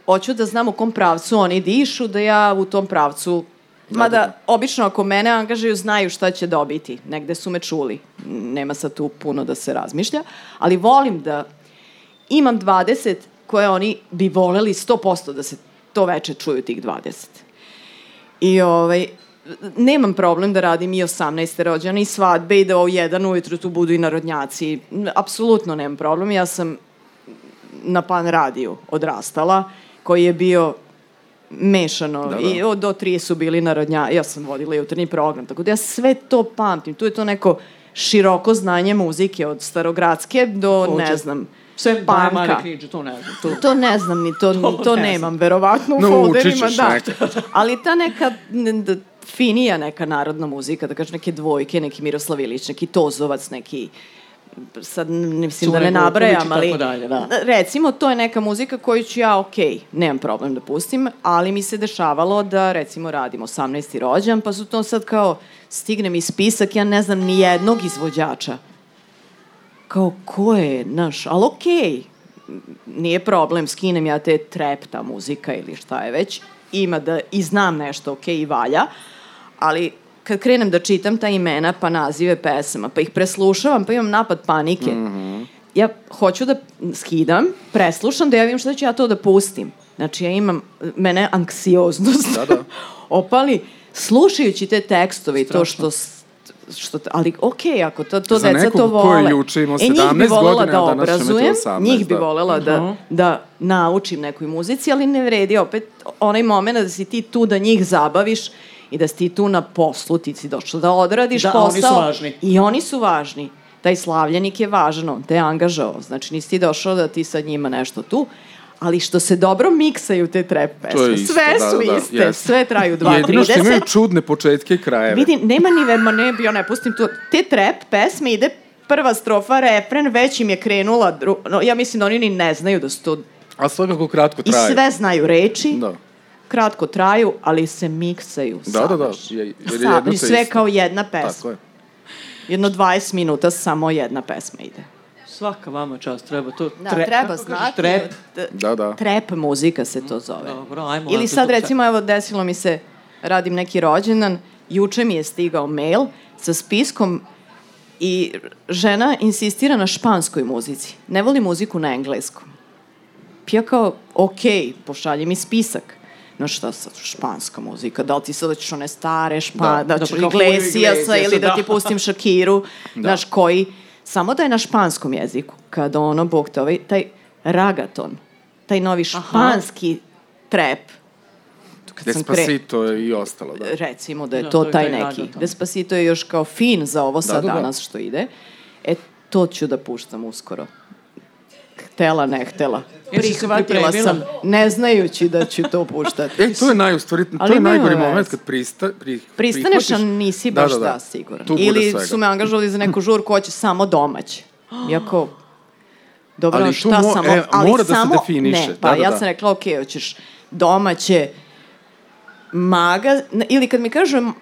hoću da znam u kom pravcu oni dišu, da ja u tom pravcu Mada, obično ako mene angažuju, znaju šta će dobiti. Negde su me čuli. Nema sad tu puno da se razmišlja. Ali volim da imam 20 koje oni bi voleli 100% da se to veče čuju tih 20. I ovaj, nemam problem da radim i 18. rođane i svadbe i da o jedan ujutru tu budu i narodnjaci. Apsolutno nemam problem. Ja sam na pan radiju odrastala, koji je bio mešano Da, da. i od do tri su bili narodnja, ja sam vodila jutarnji program, tako da ja sve to pamtim. Tu je to neko široko znanje muzike od starogradske do, Takođe. ne znam, Sve panka. knjiđe, to ne znam. To, To ne znam, ni to, To to, ne nemam, verovatno u Naučit folderima, da. nešto. Ali ta neka finija neka narodna muzika, da kažem neke dvojke, neki Miroslav Ilić, neki Tozovac, neki sad n- mislim da Cure ne Gojković nabrajam, ali dalje, da. recimo to je neka muzika koju ću ja, ok, nemam problem da pustim, ali mi se dešavalo da recimo radim 18. rođan, pa su to sad kao, stigne mi spisak, ja ne znam ni jednog izvođača kao ko je, naš, ali okej, nije problem, skinem ja te trap, ta muzika ili šta je već, ima da i znam nešto, okej, i valja, ali kad krenem da čitam ta imena pa nazive pesama, pa ih preslušavam, pa imam napad panike, ja hoću da skidam, preslušam, da ja vidim šta ću ja to da pustim. Znači, ja imam, mene anksioznost Da, da. opali, slušajući te tekstove i to što što, ali okej, ako to, to Za deca nekog to ko je vole. juče imao e, njih bi 17 volela godina, da obrazujem, 18, njih bi da. volela da, da naučim nekoj muzici, ali ne vredi opet onaj moment da si ti tu da njih zabaviš i da si ti tu na poslu, ti si došla da odradiš Da, posao. oni su važni. I oni su važni. Taj slavljenik je važan, on te je angažao. Znači, nisi ti došao da ti sad njima nešto tu, ali što se dobro miksaju te trap pesme. Isto, sve da, su da, da, iste, jeste. sve traju 2.30. Jedino što imaju čudne početke i krajeve. Vidi, nema ni verma, ne, ja ne pustim to. Te trap pesme ide prva strofa, refren, već im je krenula, dru... no, ja mislim da oni ni ne znaju da su to... A svakako kratko I traje. sve znaju reči, Da. Kratko traju, ali se miksaju Da, da, da. Je, jer je jedno te sve isto. kao jedna pesma. Tako je. Jedno 20 minuta samo jedna pesma ide. svaka vama čast, treba to. Da, tre- treba znati. Trep. d- Da, da. Trap muzika se to zove. Dobro, ajmo. Ili sad recimo, evo desilo mi se, radim neki rođendan, juče mi je stigao mail sa spiskom i žena insistira na španskoj muzici. Ne voli muziku na engleskom. Pa Ja kao, ok, pošalji mi spisak. No šta sad, španska muzika, da li ti sad hoćeš one stare špa, Da. da, Da, ću kao Julio Iglesiasa ili da ti da. pustim Shakiru, znaš, koji, samo da je na španskom jeziku, kad ono, bog te, ovaj, taj ragaton, taj novi španski trap, kad sam kre... Despacito i ostalo, da. recimo da je Da, to to je taj taj neki. naglatak. Despacito je još kao fin za ovo sad da, da. danas što ide. E, to ću da puštam uskoro. Htela, ne htela. Prihvatila sam, ne znajući da ću to puštati. E, to je naj, u stvari, to Ali je najgori veze. moment kad prista, pri, Pristaneš, a nisi Da, baš da, da, da. siguran. Tu bude Ili svega. su me angažovali za neku žurku, hoće samo domać. Iako, dobro, Ali šta mo- samo, e, ali mora da se samo, definiše. Ne, pa Da, da, ja da. sam rekla, ok, hoćeš domaće, magaz, ili kad mi kažu, "M,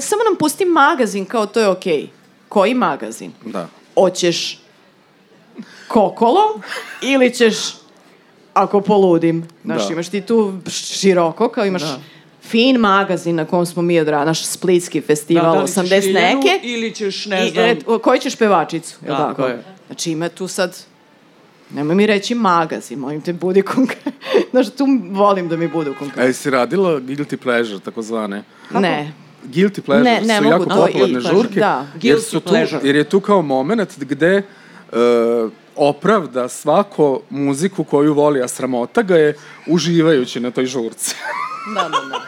samo nam pusti magazin, kao to je okej. Koji magazin? Da. Hoćeš kokolo ili ćeš ako poludim. Znaš, Da. imaš ti tu široko, kao imaš Da. fin magazin na kom smo mi odrali, naš splitski Da, festival, da ćeš 80 Ljiljanu neke. Ili ćeš, ne I, znam... red, koju ćeš pevačicu? jel Tako tako? je. Znači ima tu sad, nemoj mi reći magazin, molim te, budi konkretno. Znaš, tu volim da mi budu konkretno. jesi radila guilty pleasure, takozvane? Ne. Guilty pleasure Ne, ne su mogu jako to popularne i- žurke, da. jer, Guilty su tu, pleasure. jer je tu kao moment gde uh, opravda svako muziku koju voli, a sramota ga je uživajući na toj žurci. Da, da, da.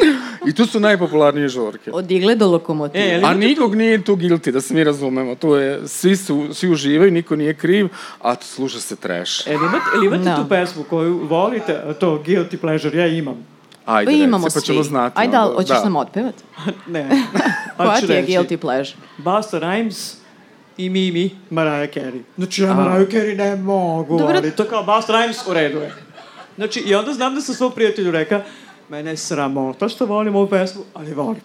I tu su najpopularnije žurke. Od igle do lokomotive. E, A nikog nije tu guilty, da se mi razumemo. Tu je, svi, su, svi uživaju, niko nije kriv, a sluša se trash. E, ili imate, ili imate Da. tu pesmu koju volite, to Guilty Pleasure, ja imam. Ajde, Pa imamo reci, pa ćemo znati. Ajde, ali hoćeš nam otpevat? ne. Koja ti je reći, guilty pleasure? Busta Rhymes i Mimi, Mariah Carey. Znači, ja Mariah Carey ne mogu, Dobro. ali to kao Busta Rhymes u redu je. Znači, i onda znam da sam svom prijatelju reka, mene je sramota što volim ovu pesmu, ali volim.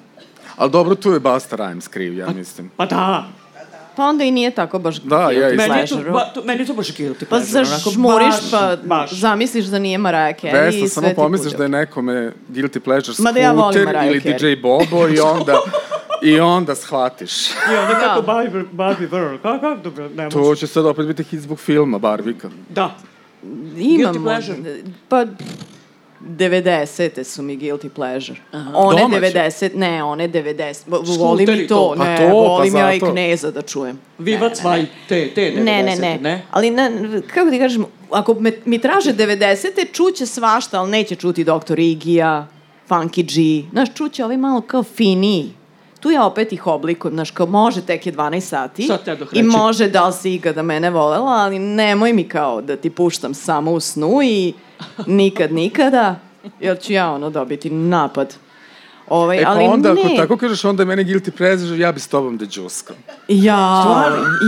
Ali dobro, tu je Basta Rhymes kriv, ja mislim. Pa da, Pa onda i nije tako baš Da, guilty ja meni je, to, pleasure. ba, to, meni je to baš guilty Pa pleasure. onako, zažmuriš, baš, pa baš. zamisliš da nije Mariah Carey i sve samo ti pomisliš da je nekome guilty pleasure Ma da ja volim skuter Mariah ili Carey. DJ Bobo i onda, i onda shvatiš. I onda kako Da. Barbie, Barbie World, kako, kako dobro, ne može. To će sad opet biti hit zbog filma Barbika. Da, Imamo. pleasure? Pa 90. su mi guilty pleasure. One Domaće? 90, ne, one 90. Vo- Skuteri Volim i to, to. Pa ne, to, pa volim ja i kneza da čujem. Vivac Vaj, te, te 90, Ne, ne, ne, ne? Ali, na, kako ti kažem, ako me, mi traže 90. čuće svašta, ali neće čuti Dr. Igija, Funky G. Znaš, čuće ovaj malo kao finiji. Tu ja opet ih oblikujem, znaš, kao može tek je 12 sati i može da li si ikada mene volela, ali nemoj mi kao da ti puštam samo u snu i nikad, nikada, jer ću ja ono dobiti napad. Ovaj, E pa ali onda, ne. ako tako kažeš, onda je meni guilty pleasure, ja bi s tobom da džuskam. Ja,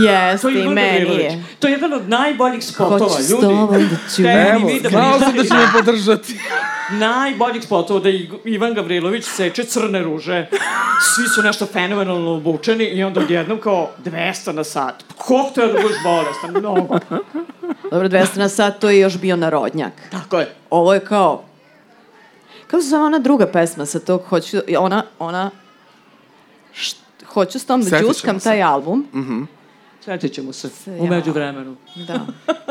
jeste i meni je. To je jedan od najboljih spotova, Hoću s ljudi. tobom da ću- Te Evo, znao sam da će me podržati. najboljih spotova da Ivan Gavrilović seče crne ruže. Svi su nešto fenomenalno obučeni i onda odjednom kao 200 na sat. Ko te da budeš bolestan? Mnogo. Dobro, 200 na sat, to je još bio narodnjak. Tako je. Ovo je kao... Kako se zove ona druga pesma sa tog, hoću, ona, ona, št, hoću s tom da džuskam taj album. Sjetit ćemo se ja. u međuvremenu. Da.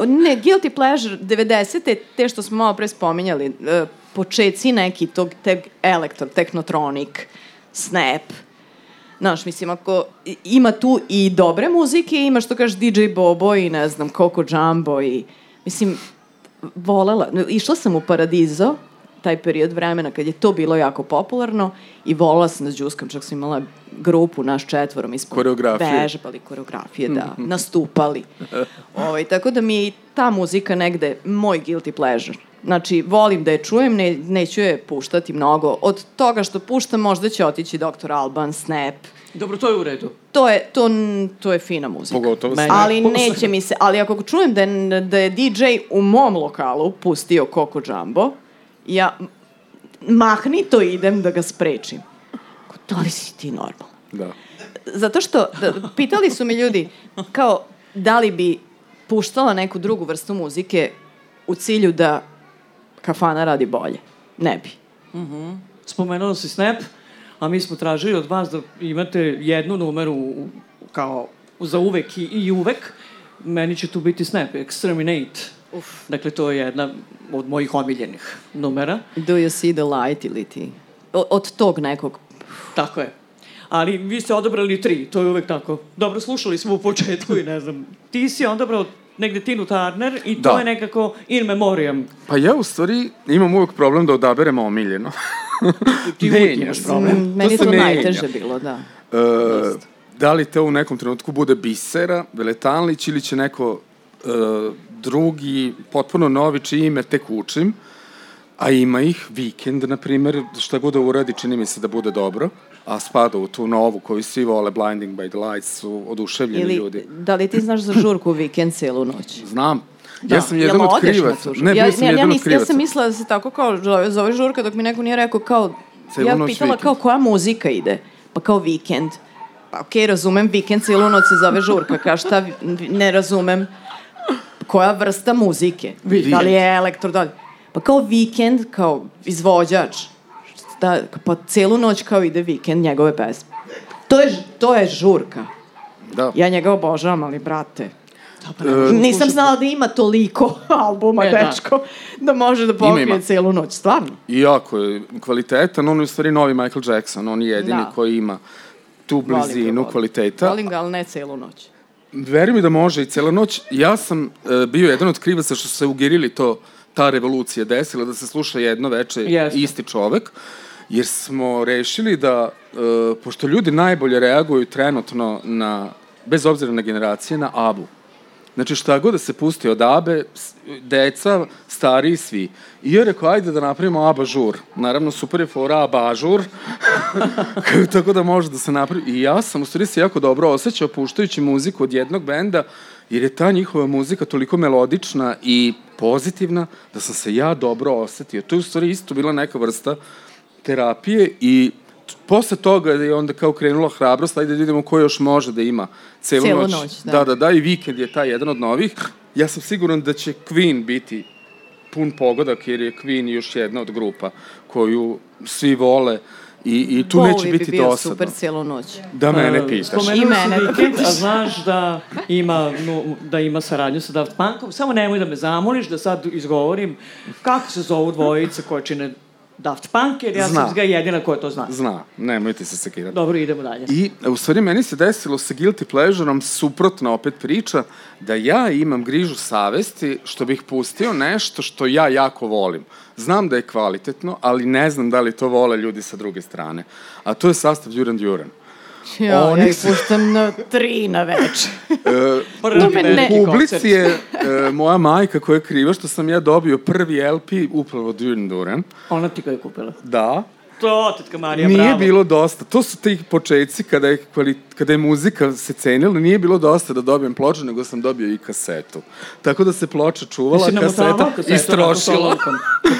Ne, Guilty Pleasure, 90. te što smo malo pre spominjali, e, počeci neki tog, teg elektro, tehnotronik, snap. Znaš, mislim, ako ima tu i dobre muzike, ima što kaže DJ Bobo i ne znam, Coco Jumbo i, mislim, volela, išla sam u Paradizo, taj period vremena kad je to bilo jako popularno i volila sam da džuskam, čak sam imala grupu, naš četvoro, mi smo Koreografije. vežbali koreografije, da, nastupali. Ovaj, tako da mi je i ta muzika negde moj guilty pleasure. Znači, volim da je čujem, ne, neću je puštati mnogo. Od toga što puštam, možda će otići Dr. Alban, Snap. Dobro, to je u redu. To je, to, to je fina muzika. Pogotovo Meni- sa... Ali neće mi se, ali ako čujem da je, da je DJ u mom lokalu pustio Coco Jumbo, ja mahnito idem da ga sprečim. Ko, Da li si ti normalan? Da. Zato što, da, pitali su me ljudi, kao, da li bi puštala neku drugu vrstu muzike u cilju da kafana radi bolje? Ne bi. Spomenuo si Snap, a mi smo tražili od vas da imate jednu numeru u- kao za uvek i, i uvek. Meni će tu biti Snap, Exterminate. Uf. Dakle, to je jedna od mojih omiljenih numera. Do you see the light ili ti? Od tog nekog. Tako je. Ali vi ste odabrali tri, to je uvek tako. Dobro, slušali smo u početku i ne znam. Ti si odabrao negde Tinu Turner i to Da. je nekako in memoriam. Pa ja u stvari imam uvek problem da odaberem omiljeno. Ti uvijek imaš problem. Mm, Meni je se to menja. najteže bilo, da. E, da li to u nekom trenutku bude Bisera, Veletanlić ili će neko e, drugi, potpuno novi, čije ime tek učim, a ima ih, Weekend, na primer, šta god da uradi, čini mi se da bude dobro, a spada u tu novu koju svi vole, Blinding by the Lights, su oduševljeni Ili, ljudi. da li ti znaš za žurku vikend celu noć? Znam. Da. Ja sam Jel jedan od odeš na krivaca. Ne, bio ja, sam ne, ja, jedan od nis, ja sam mislila da se tako kao zove, zove žurka dok mi neko nije rekao kao... Celu ja noć pitala vikend. kao koja muzika ide. Pa kao vikend. Pa okej, razumem, vikend cijelu noć se zove žurka. Kao šta, ne razumem koja vrsta muzike. Vikend. Da li je elektro, da li... Pa kao vikend, kao izvođač. Da, pa celu noć kao ide vikend njegove pesme. To je, to je žurka. Da. Ja njega obožavam, ali brate, ne možeš Nisam znala da ima toliko albuma, E, da. dečko, da može da pokrije ima. celu noć, stvarno. I jako je kvalitetan, on je u stvari novi Michael Jackson, on je jedini Da. koji ima tu Volim ga, blizinu volim. kvaliteta. Volim ga, ali ne celu noć. Veri mi da može i cela noć. Ja sam e, bio jedan od krivaca što su se u Gerili to, ta revolucija desila, da se sluša jedno veče Jeste. isti čovek, jer smo rešili da, e, pošto ljudi najbolje reaguju trenutno na, bez obzira na generacije, na Abu. Znači šta god da se pusti od Abe, deca, stariji, svi. I ja rekao, ajde da napravimo Aba žur. Naravno, super je fora Aba žur. Tako da može da se napravi. I ja sam u stvari se jako dobro osjećao puštajući muziku od jednog benda, jer je ta njihova muzika toliko melodična i pozitivna da sam se ja dobro osetio. To je u stvari isto bila neka vrsta terapije i posle toga je onda kao krenula hrabrost, ajde da vidimo ko još može da ima celu, Celu noć. noć, da. da, da, da, i vikend je taj jedan od novih. Ja sam siguran da će Queen biti pun pogodak, jer je Queen još jedna od grupa koju svi vole i, i tu Bowie neće biti bi bio dosadno. super celu noć. Da mene E, pitaš. Spomenula I mene da pitaš. a znaš da ima, no, da ima saradnju sa Daft Punkom. Samo nemoj da me zamoliš da sad izgovorim kako se zovu dvojice koje čine Daft Punk, jer ja Zna. sam ga jedina koja to zna. Zna, nemojte se sekirati. Dobro, idemo dalje. I u stvari meni se desilo sa Guilty Pleasureom suprotna opet priča da ja imam grižu savesti što bih pustio nešto što ja jako volim. Znam da je kvalitetno, ali ne znam da li to vole ljudi sa druge strane. A to je sastav Duran Duran. Ja, Oni ja ih puštam na tri na večer. E, Prvi To me ne- u koncert. publici je e, moja majka koja je kriva što sam ja dobio prvi LP upravo Duran Duran. Ona ti ga je kupila. Da, To, tetka Marija, nije bravo. bilo dosta. To su ti početci kada je, kvali, kada je muzika se cenila, nije bilo dosta da dobijem ploču, nego sam dobio i kasetu. Tako da se ploča čuvala, Jesi namotavao kaseta kasetu onako istrošila.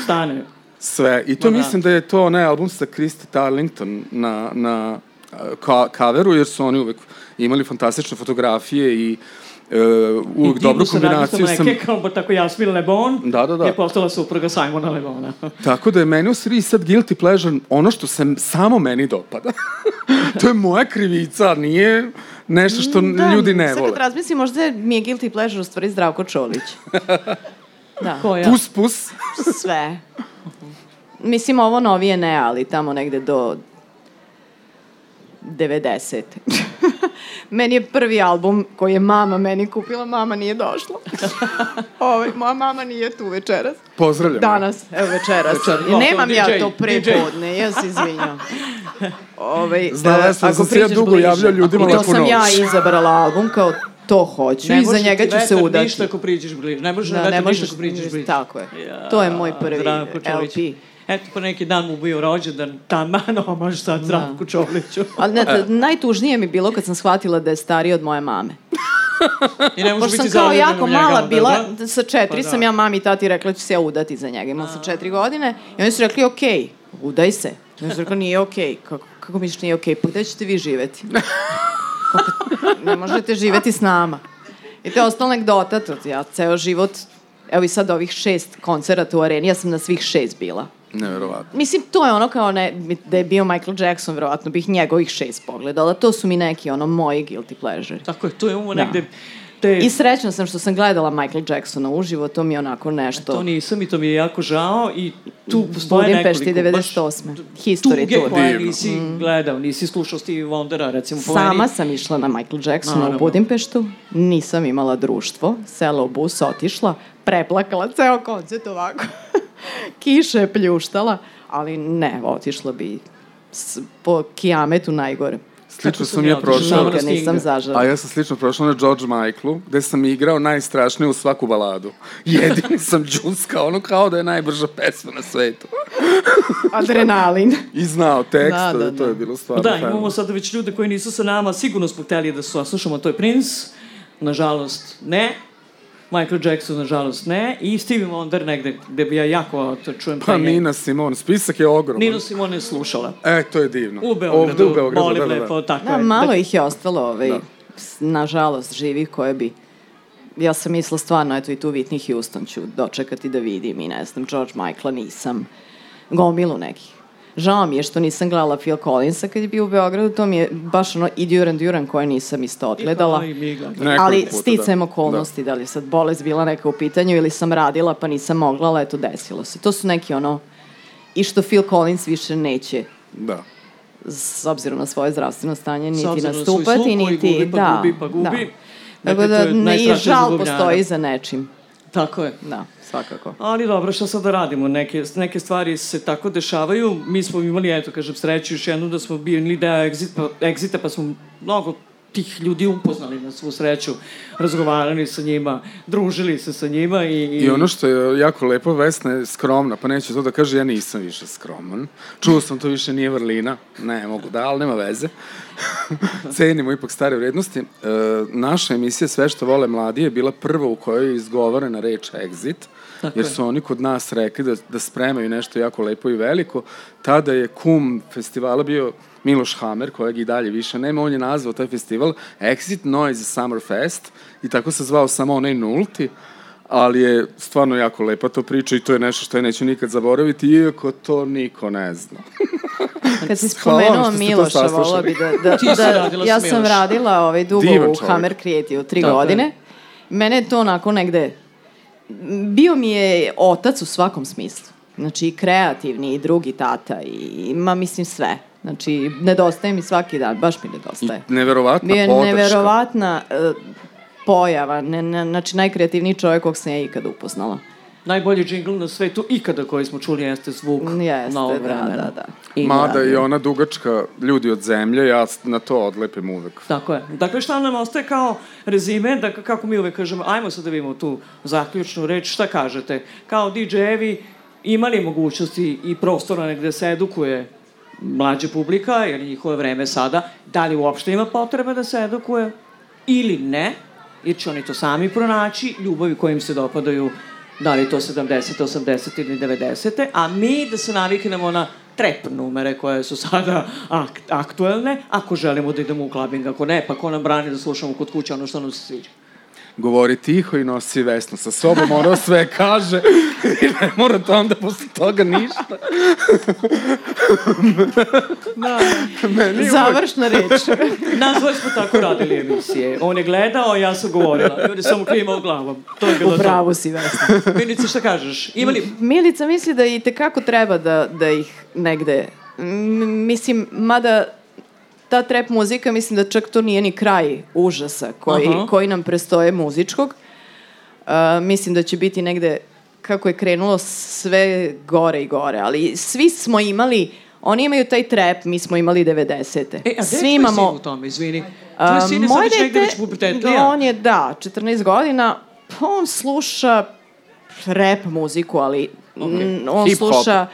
stane. Sve. I to Ma da. mislim da je to onaj album sa Christy Tarlington na, na ka, kaveru, jer su oni uvek imali fantastične fotografije i e, uvek dobru kombinaciju sam... Neke, kao tako Jasmin Lebon Da, da, da. je postala supruga Simona Lebona. Tako da je meni u stvari sad guilty pleasure ono što se samo meni dopada. to je moja krivica, nije nešto što ljudi ne sad vole. kad razmislim, možda mi je guilty pleasure u stvari Zdravko Čolić. da, Koja? Pus, pus. sve. Mislim, ovo novije ne, ali tamo negde do 90. meni je prvi album koji je mama meni kupila, mama nije došla. ovaj, moja mama nije tu večeras. Pozdravljam. Danas, evo večeras. Večer- I o, nemam to ja DJ, to pre DJ. podne, ja se izvinjam. Ovaj, Znala e, sam, ako sam se ja dugo bliže. javljao ljudima I to laku sam noć. ja izabrala album kao to hoću i za njega ću se udati. ništa ako priđeš bliže. Ne možeš Da, ne vetar možeš ništa ako priđeš bliže. Tako je. To je moj prvi. LP. Eto, po neki dan mu bio rođendan, taman omaž sad Zdravku Čoliću. Ali ne, t- najtužnije mi bilo kad sam shvatila da je stariji od moje mame. I ne Pošto sam kao jako njega mala bila, da? sa četiri Pa da. sam ja mami i tati rekla da ću se ja udati za njega. Imala sam četiri godine i oni su rekli, okej, udaj se. I oni su rekli, nije okej. Kako, kako misliš nije okej? Pa gde ćete vi živeti? Kako, ne možete živeti s nama. I to je ostala anegdota, ja ceo život, evo i sad ovih šest koncerata u areni, ja sam na svih šest bila. Neverovatno. Mislim, to je ono kao ne, da je bio Michael Jackson, verovatno bih njegovih šest pogledala. To su mi neki ono moji guilty pleasure. Tako je, to je ovo Da. Te... I srećna sam što sam gledala Michael Jacksona uživo, to mi je onako nešto... To nisam i to mi je jako žao i tu postoje Budimpešti nekoliko... 98. History tuge tour. koje nisi mm. gledao, nisi slušao Stevie Wondera, recimo po Sama meni. sam išla na Michael Jacksona Naravno. u Budimpeštu, nisam imala društvo, sela u bus, otišla, preplakala ceo koncert ovako. Kiša je pljuštala, ali ne, otišla bi s, po kijametu najgore. Slično sam ja prošao, Nikad nisam zažela. a ja sam slično prošao na George Michaelu, gde sam igrao najstrašnije u svaku baladu. Jedini sam džuskao, ono kao da je najbrža pesma na svetu. Adrenalin. I znao tekst, Da, da, to da. je bilo stvarno Da, imamo sada već ljude koji nisu sa nama, sigurno smo hteli da su slušamo, to je Prince, nažalost ne, Michael Jackson, nažalost ne, i Stevie Wonder negde, gde bi ja jako to čujem Pa Nina Simon, spisak je ogroman. Nino Simone je slušala. E, to je divno. U Beogradu, Ovde u Beogradu, boli da, da, da. lepo, tako Da, je. malo Da- ih je ostalo, ovaj, Da. nažalost, živih koje bi ja sam mislila stvarno, eto i tu Whitney Houston ću dočekati da vidim i ne znam, George Michaela nisam, gomilu nekih. Žao mi je što nisam gledala Phil Collinsa kad je bio u Beogradu, to mi je baš ono i Duran Duran koje nisam isto odgledala. I ali puta, sticajem da. okolnosti, da. li je sad bolest bila neka u pitanju ili sam radila pa nisam mogla, ali eto desilo se. To su neki ono, i što Phil Collins više neće Da. s obzirom na svoje zdravstveno stanje, niti obzirom na svoj nastupati, niti... gubi, pa da, gubi, pa gubi. Da. Dakle, to da je ne, i najstrašnije za žal postoji za nečim. Tako je. Da, svakako. Ali dobro, šta sad da radimo? Neke, neke stvari se tako dešavaju. Mi smo imali, eto, kažem, sreću još jednu da smo bili deo exit, pa, exita, pa smo mnogo tih ljudi upoznali na svu sreću, razgovarali sa njima, družili se sa njima i... I ono što je jako lepo, Vesna je skromna, pa neće to da kaže, ja nisam više skroman. Čuo sam to više nije vrlina, ne mogu da, ali nema veze. Cenimo ipak stare vrednosti. E, naša emisija Sve što vole mladi je bila prva u kojoj je izgovorena reč exit, Tako jer je. su oni kod nas rekli da, da spremaju nešto jako lepo i veliko. Tada je kum festivala bio Miloš Hamer, kojeg i dalje više nema, on je nazvao taj festival Exit Noise Summer Fest i tako se zvao samo onaj nulti, ali je stvarno jako lepa to priča i to je nešto što ja neću nikad zaboraviti, iako to niko ne zna. Kad si spomenuo Miloša, saslušali. vola bi da... da, da radila ja sam radila ovaj dugo Divan u. Hammer Creative, tri je. godine. Mene je to onako negde... Bio mi je otac u svakom smislu. Znači, i kreativni, i drugi tata, i ma mislim sve. Znači, nedostaje mi svaki dan, baš mi I nedostaje. neverovatna Bio je podrška. neverovatna e, pojava, ne, ne, znači najkreativniji čovjek kog sam ja ikada upoznala. Najbolji džingl na svetu ikada koji smo čuli jeste zvuk Jeste, novog da, vremena. da, da. I Mada naravno. i ona dugačka ljudi od zemlje, ja na to odlepim uvek. Tako je. Dakle, šta nam ostaje kao rezime, da kako mi uvek kažemo, ajmo sad da vidimo tu zaključnu reč, šta kažete? Kao DJ-evi imali mogućnosti i prostora negde se edukuje mlađa publika, jer je njihove vreme sada, da li uopšte ima potrebe da se edukuje ili ne, jer će oni to sami pronaći, ljubavi koje im se dopadaju, da li to 70, 80 ili 90, a mi da se naviknemo na trep numere koje su sada ak aktuelne, ako želimo da idemo u klubing, ako ne, pa ko nam brani da slušamo kod kuće ono što nam se sviđa. Govori tiho i nosi Vesnu sa sobom, ono sve kaže i ne mora to onda posle toga ništa. Da. Meni uvek- Završna reč. Nazvali smo tako radili emisije. On je gledao, ja sam govorila. I on je samo klimao glavom. To je bilo U pravu si, Vesna. to. Milice, šta kažeš? Imali... Milica misli da i tekako treba da, da ih negde... M, mislim, mada ta trap muzika, mislim da čak to nije ni kraj užasa koji, Aha. koji nam prestoje muzičkog. Uh, mislim da će biti negde kako je krenulo sve gore i gore, ali svi smo imali, oni imaju taj trap, mi smo imali 90. E, a gde svi je imamo, sin u tome, izvini? Tvoj sin je sad već negde dete- već pubertetlija. On je, da, 14 godina, pa on sluša rap muziku, ali Okay. on Hip-hop. sluša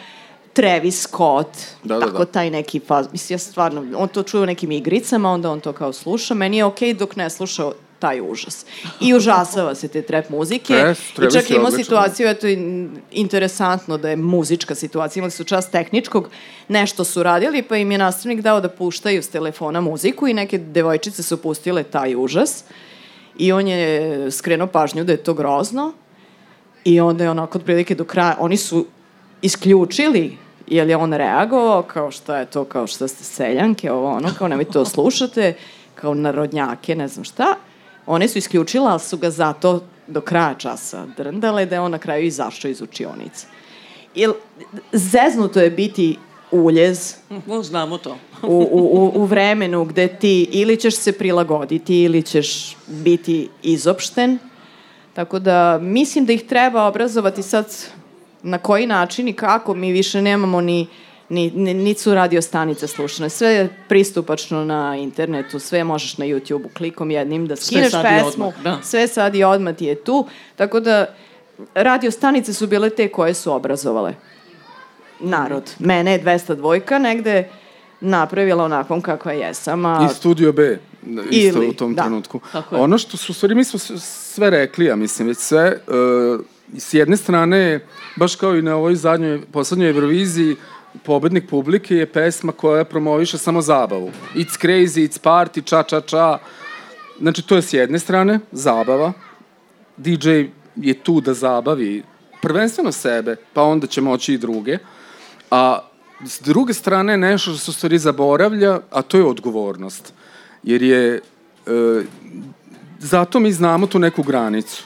Travis Scott, Da, da, tako da. taj neki faz. Mislim, ja stvarno, on to čuje u nekim igricama, onda on to kao sluša. Meni je okej dok ne sluša taj užas. I užasava se te trap muzike. Yes, I čak imao situaciju, eto, in- interesantno da je muzička situacija. Imali su čas tehničkog, nešto su radili, pa im je nastavnik dao da puštaju s telefona muziku i neke devojčice su pustile taj užas. I on je skrenuo pažnju da je to grozno. I onda je onako otprilike do kraja, oni su isključili je on reagovao kao šta je to, kao šta ste seljanke, ovo ono, kao nemojte to slušate, kao narodnjake, ne znam šta. one su isključila, ali su ga zato do kraja časa drndale da je on na kraju izašao iz učionice. Il, zeznuto je biti uljez. Znamo to. u, u, u vremenu gde ti ili ćeš se prilagoditi ili ćeš biti izopšten. Tako da mislim da ih treba obrazovati sad na koji način i kako. Mi više nemamo ni ni, ni, ni su radio stanice slušane. Sve je pristupačno na internetu, sve možeš na YouTube-u klikom jednim da skineš pesmu. Odmah, da. Sve sad i odmah ti je tu. Tako da radio stanice su bile te koje su obrazovale narod. Mene je 202 negde napravila onakvom kakva jesam. A... I Studio B, isto Ili, u tom da. trenutku. Ono što su, u stvari, mi smo sve rekli, ja mislim, već sve, uh, s jedne strane, baš kao i na ovoj zadnjoj, poslednjoj Euroviziji, pobednik publike je pesma koja promoviše samo zabavu. It's crazy, it's party, ča, ča, ča. Znači, to je s jedne strane, zabava. DJ je tu da zabavi prvenstveno sebe, pa onda će moći i druge. A s druge strane nešto što se u stvari zaboravlja, a to je odgovornost. Jer je, e, zato mi znamo tu neku granicu.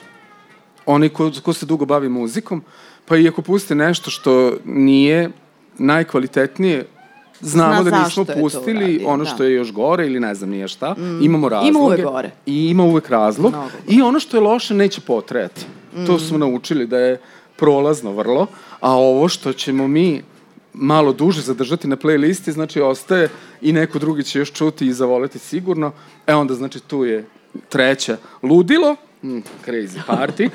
Oni ko, ko se dugo bavi muzikom, pa i ako puste nešto što nije najkvalitetnije, znamo Zna da nismo pustili uradio, ono da. što je još gore ili ne znam nije šta. Mm. Imamo razloge. Ima uvek gore. I ima uvek razlog. Mnogo. I ono što je loše neće potrejati. Mm. To smo naučili da je prolazno vrlo, a ovo što ćemo mi malo duže zadržati na playlisti, znači ostaje i neko drugi će još čuti i zavoleti sigurno. E onda znači tu je treća ludilo, mm, crazy party,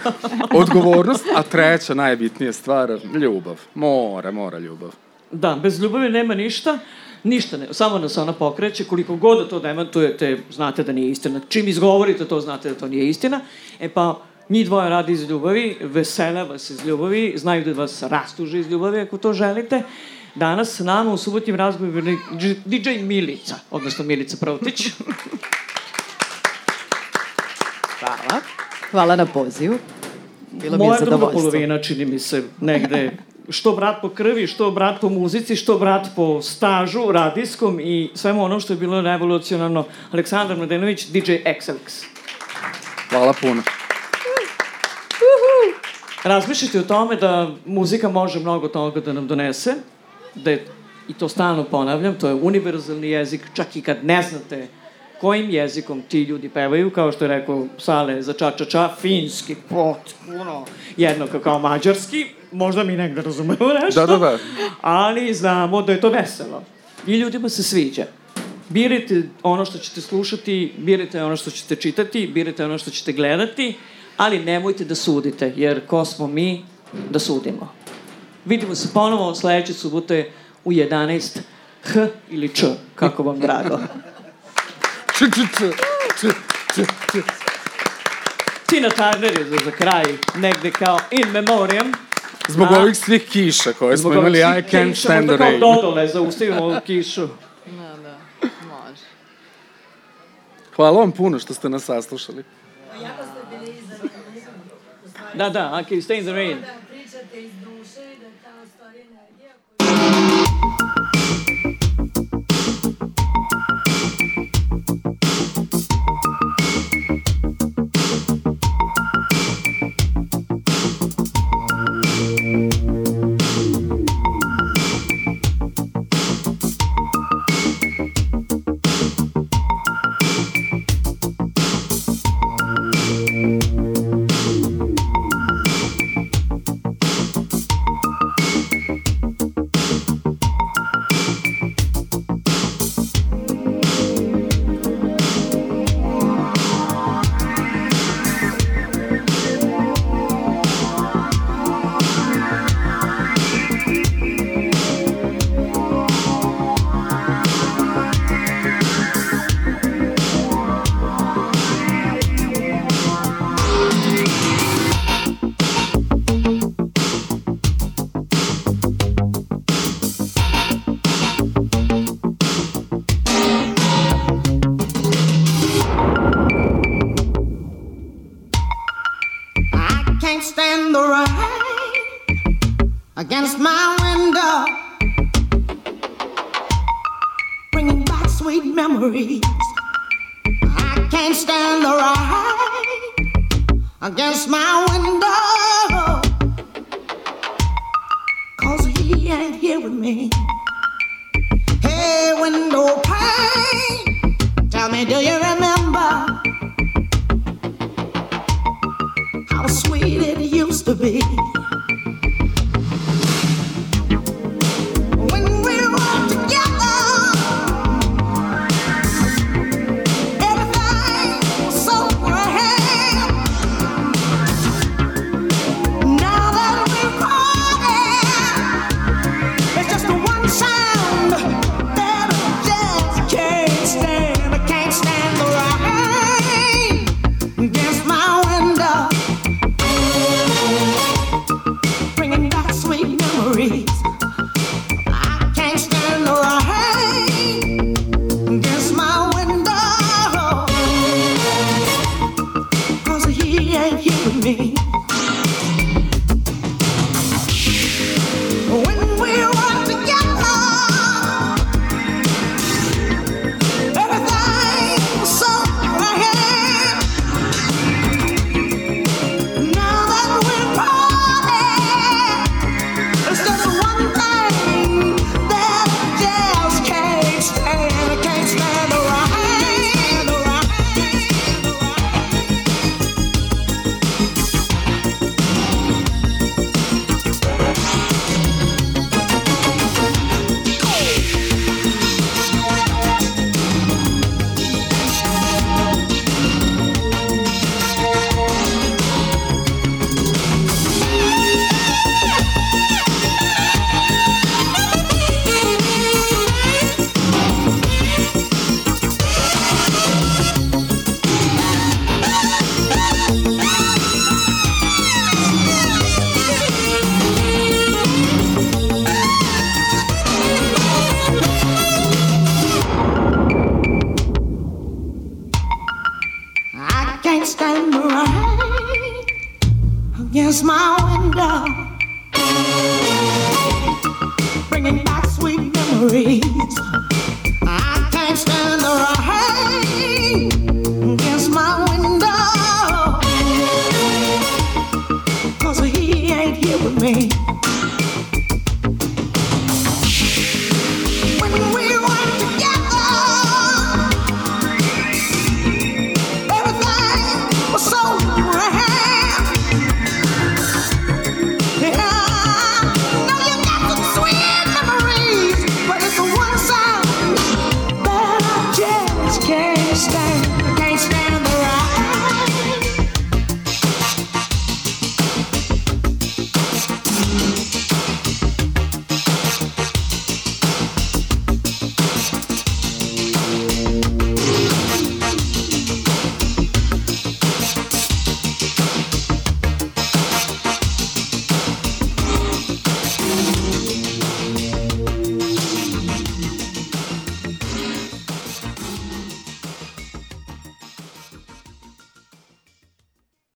odgovornost, a treća najbitnija stvar, ljubav. Mora, mora ljubav. Da, bez ljubavi nema ništa. Ništa ne, samo nas ona pokreće, koliko god da to demantujete, znate da nije istina. Čim izgovorite to, znate da to nije istina. E pa, njih dvoje radi iz ljubavi, vesela vas iz ljubavi, znaju da vas rastuže iz ljubavi ako to želite. Danas s nama u subotnjim razgovoru DJ Milica, odnosno Milica Protić. Hvala. Hvala na pozivu. Bilo Moja mi je zadovoljstvo. Moja druga polovina, čini mi se, negde što brat po krvi, što brat po muzici, što brat po stažu radijskom i svemu ono što je bilo revolucionarno. Aleksandar Mladenović, DJ XLX. Hvala puno. Razmišljate o tome da muzika može mnogo toga da nam donese, da je, i to stalno ponavljam, to je univerzalni jezik, čak i kad ne znate kojim jezikom ti ljudi pevaju, kao što je rekao Sale za ča ča ča, finski, potpuno jednako kao mađarski, možda mi negde razumemo nešto, da, da, da. ali znamo da je to veselo. I ljudima se sviđa. Birajte ono što ćete slušati, birajte ono što ćete čitati, birajte ono što ćete gledati, ali nemojte da sudite, jer ko smo mi da sudimo. Vidimo se ponovo sledeće subote u 11 H ili Č, kako vam drago. Tina Turner je za, za kraj negde kao in memoriam. Zbog A, ovih svih kiša koje smo imali, I can't stand the rain. Možda kao Dodole zaustavimo ovu kišu. Da, da, može. Hvala vam puno što ste nas saslušali. Da, da, I can stay in the rain.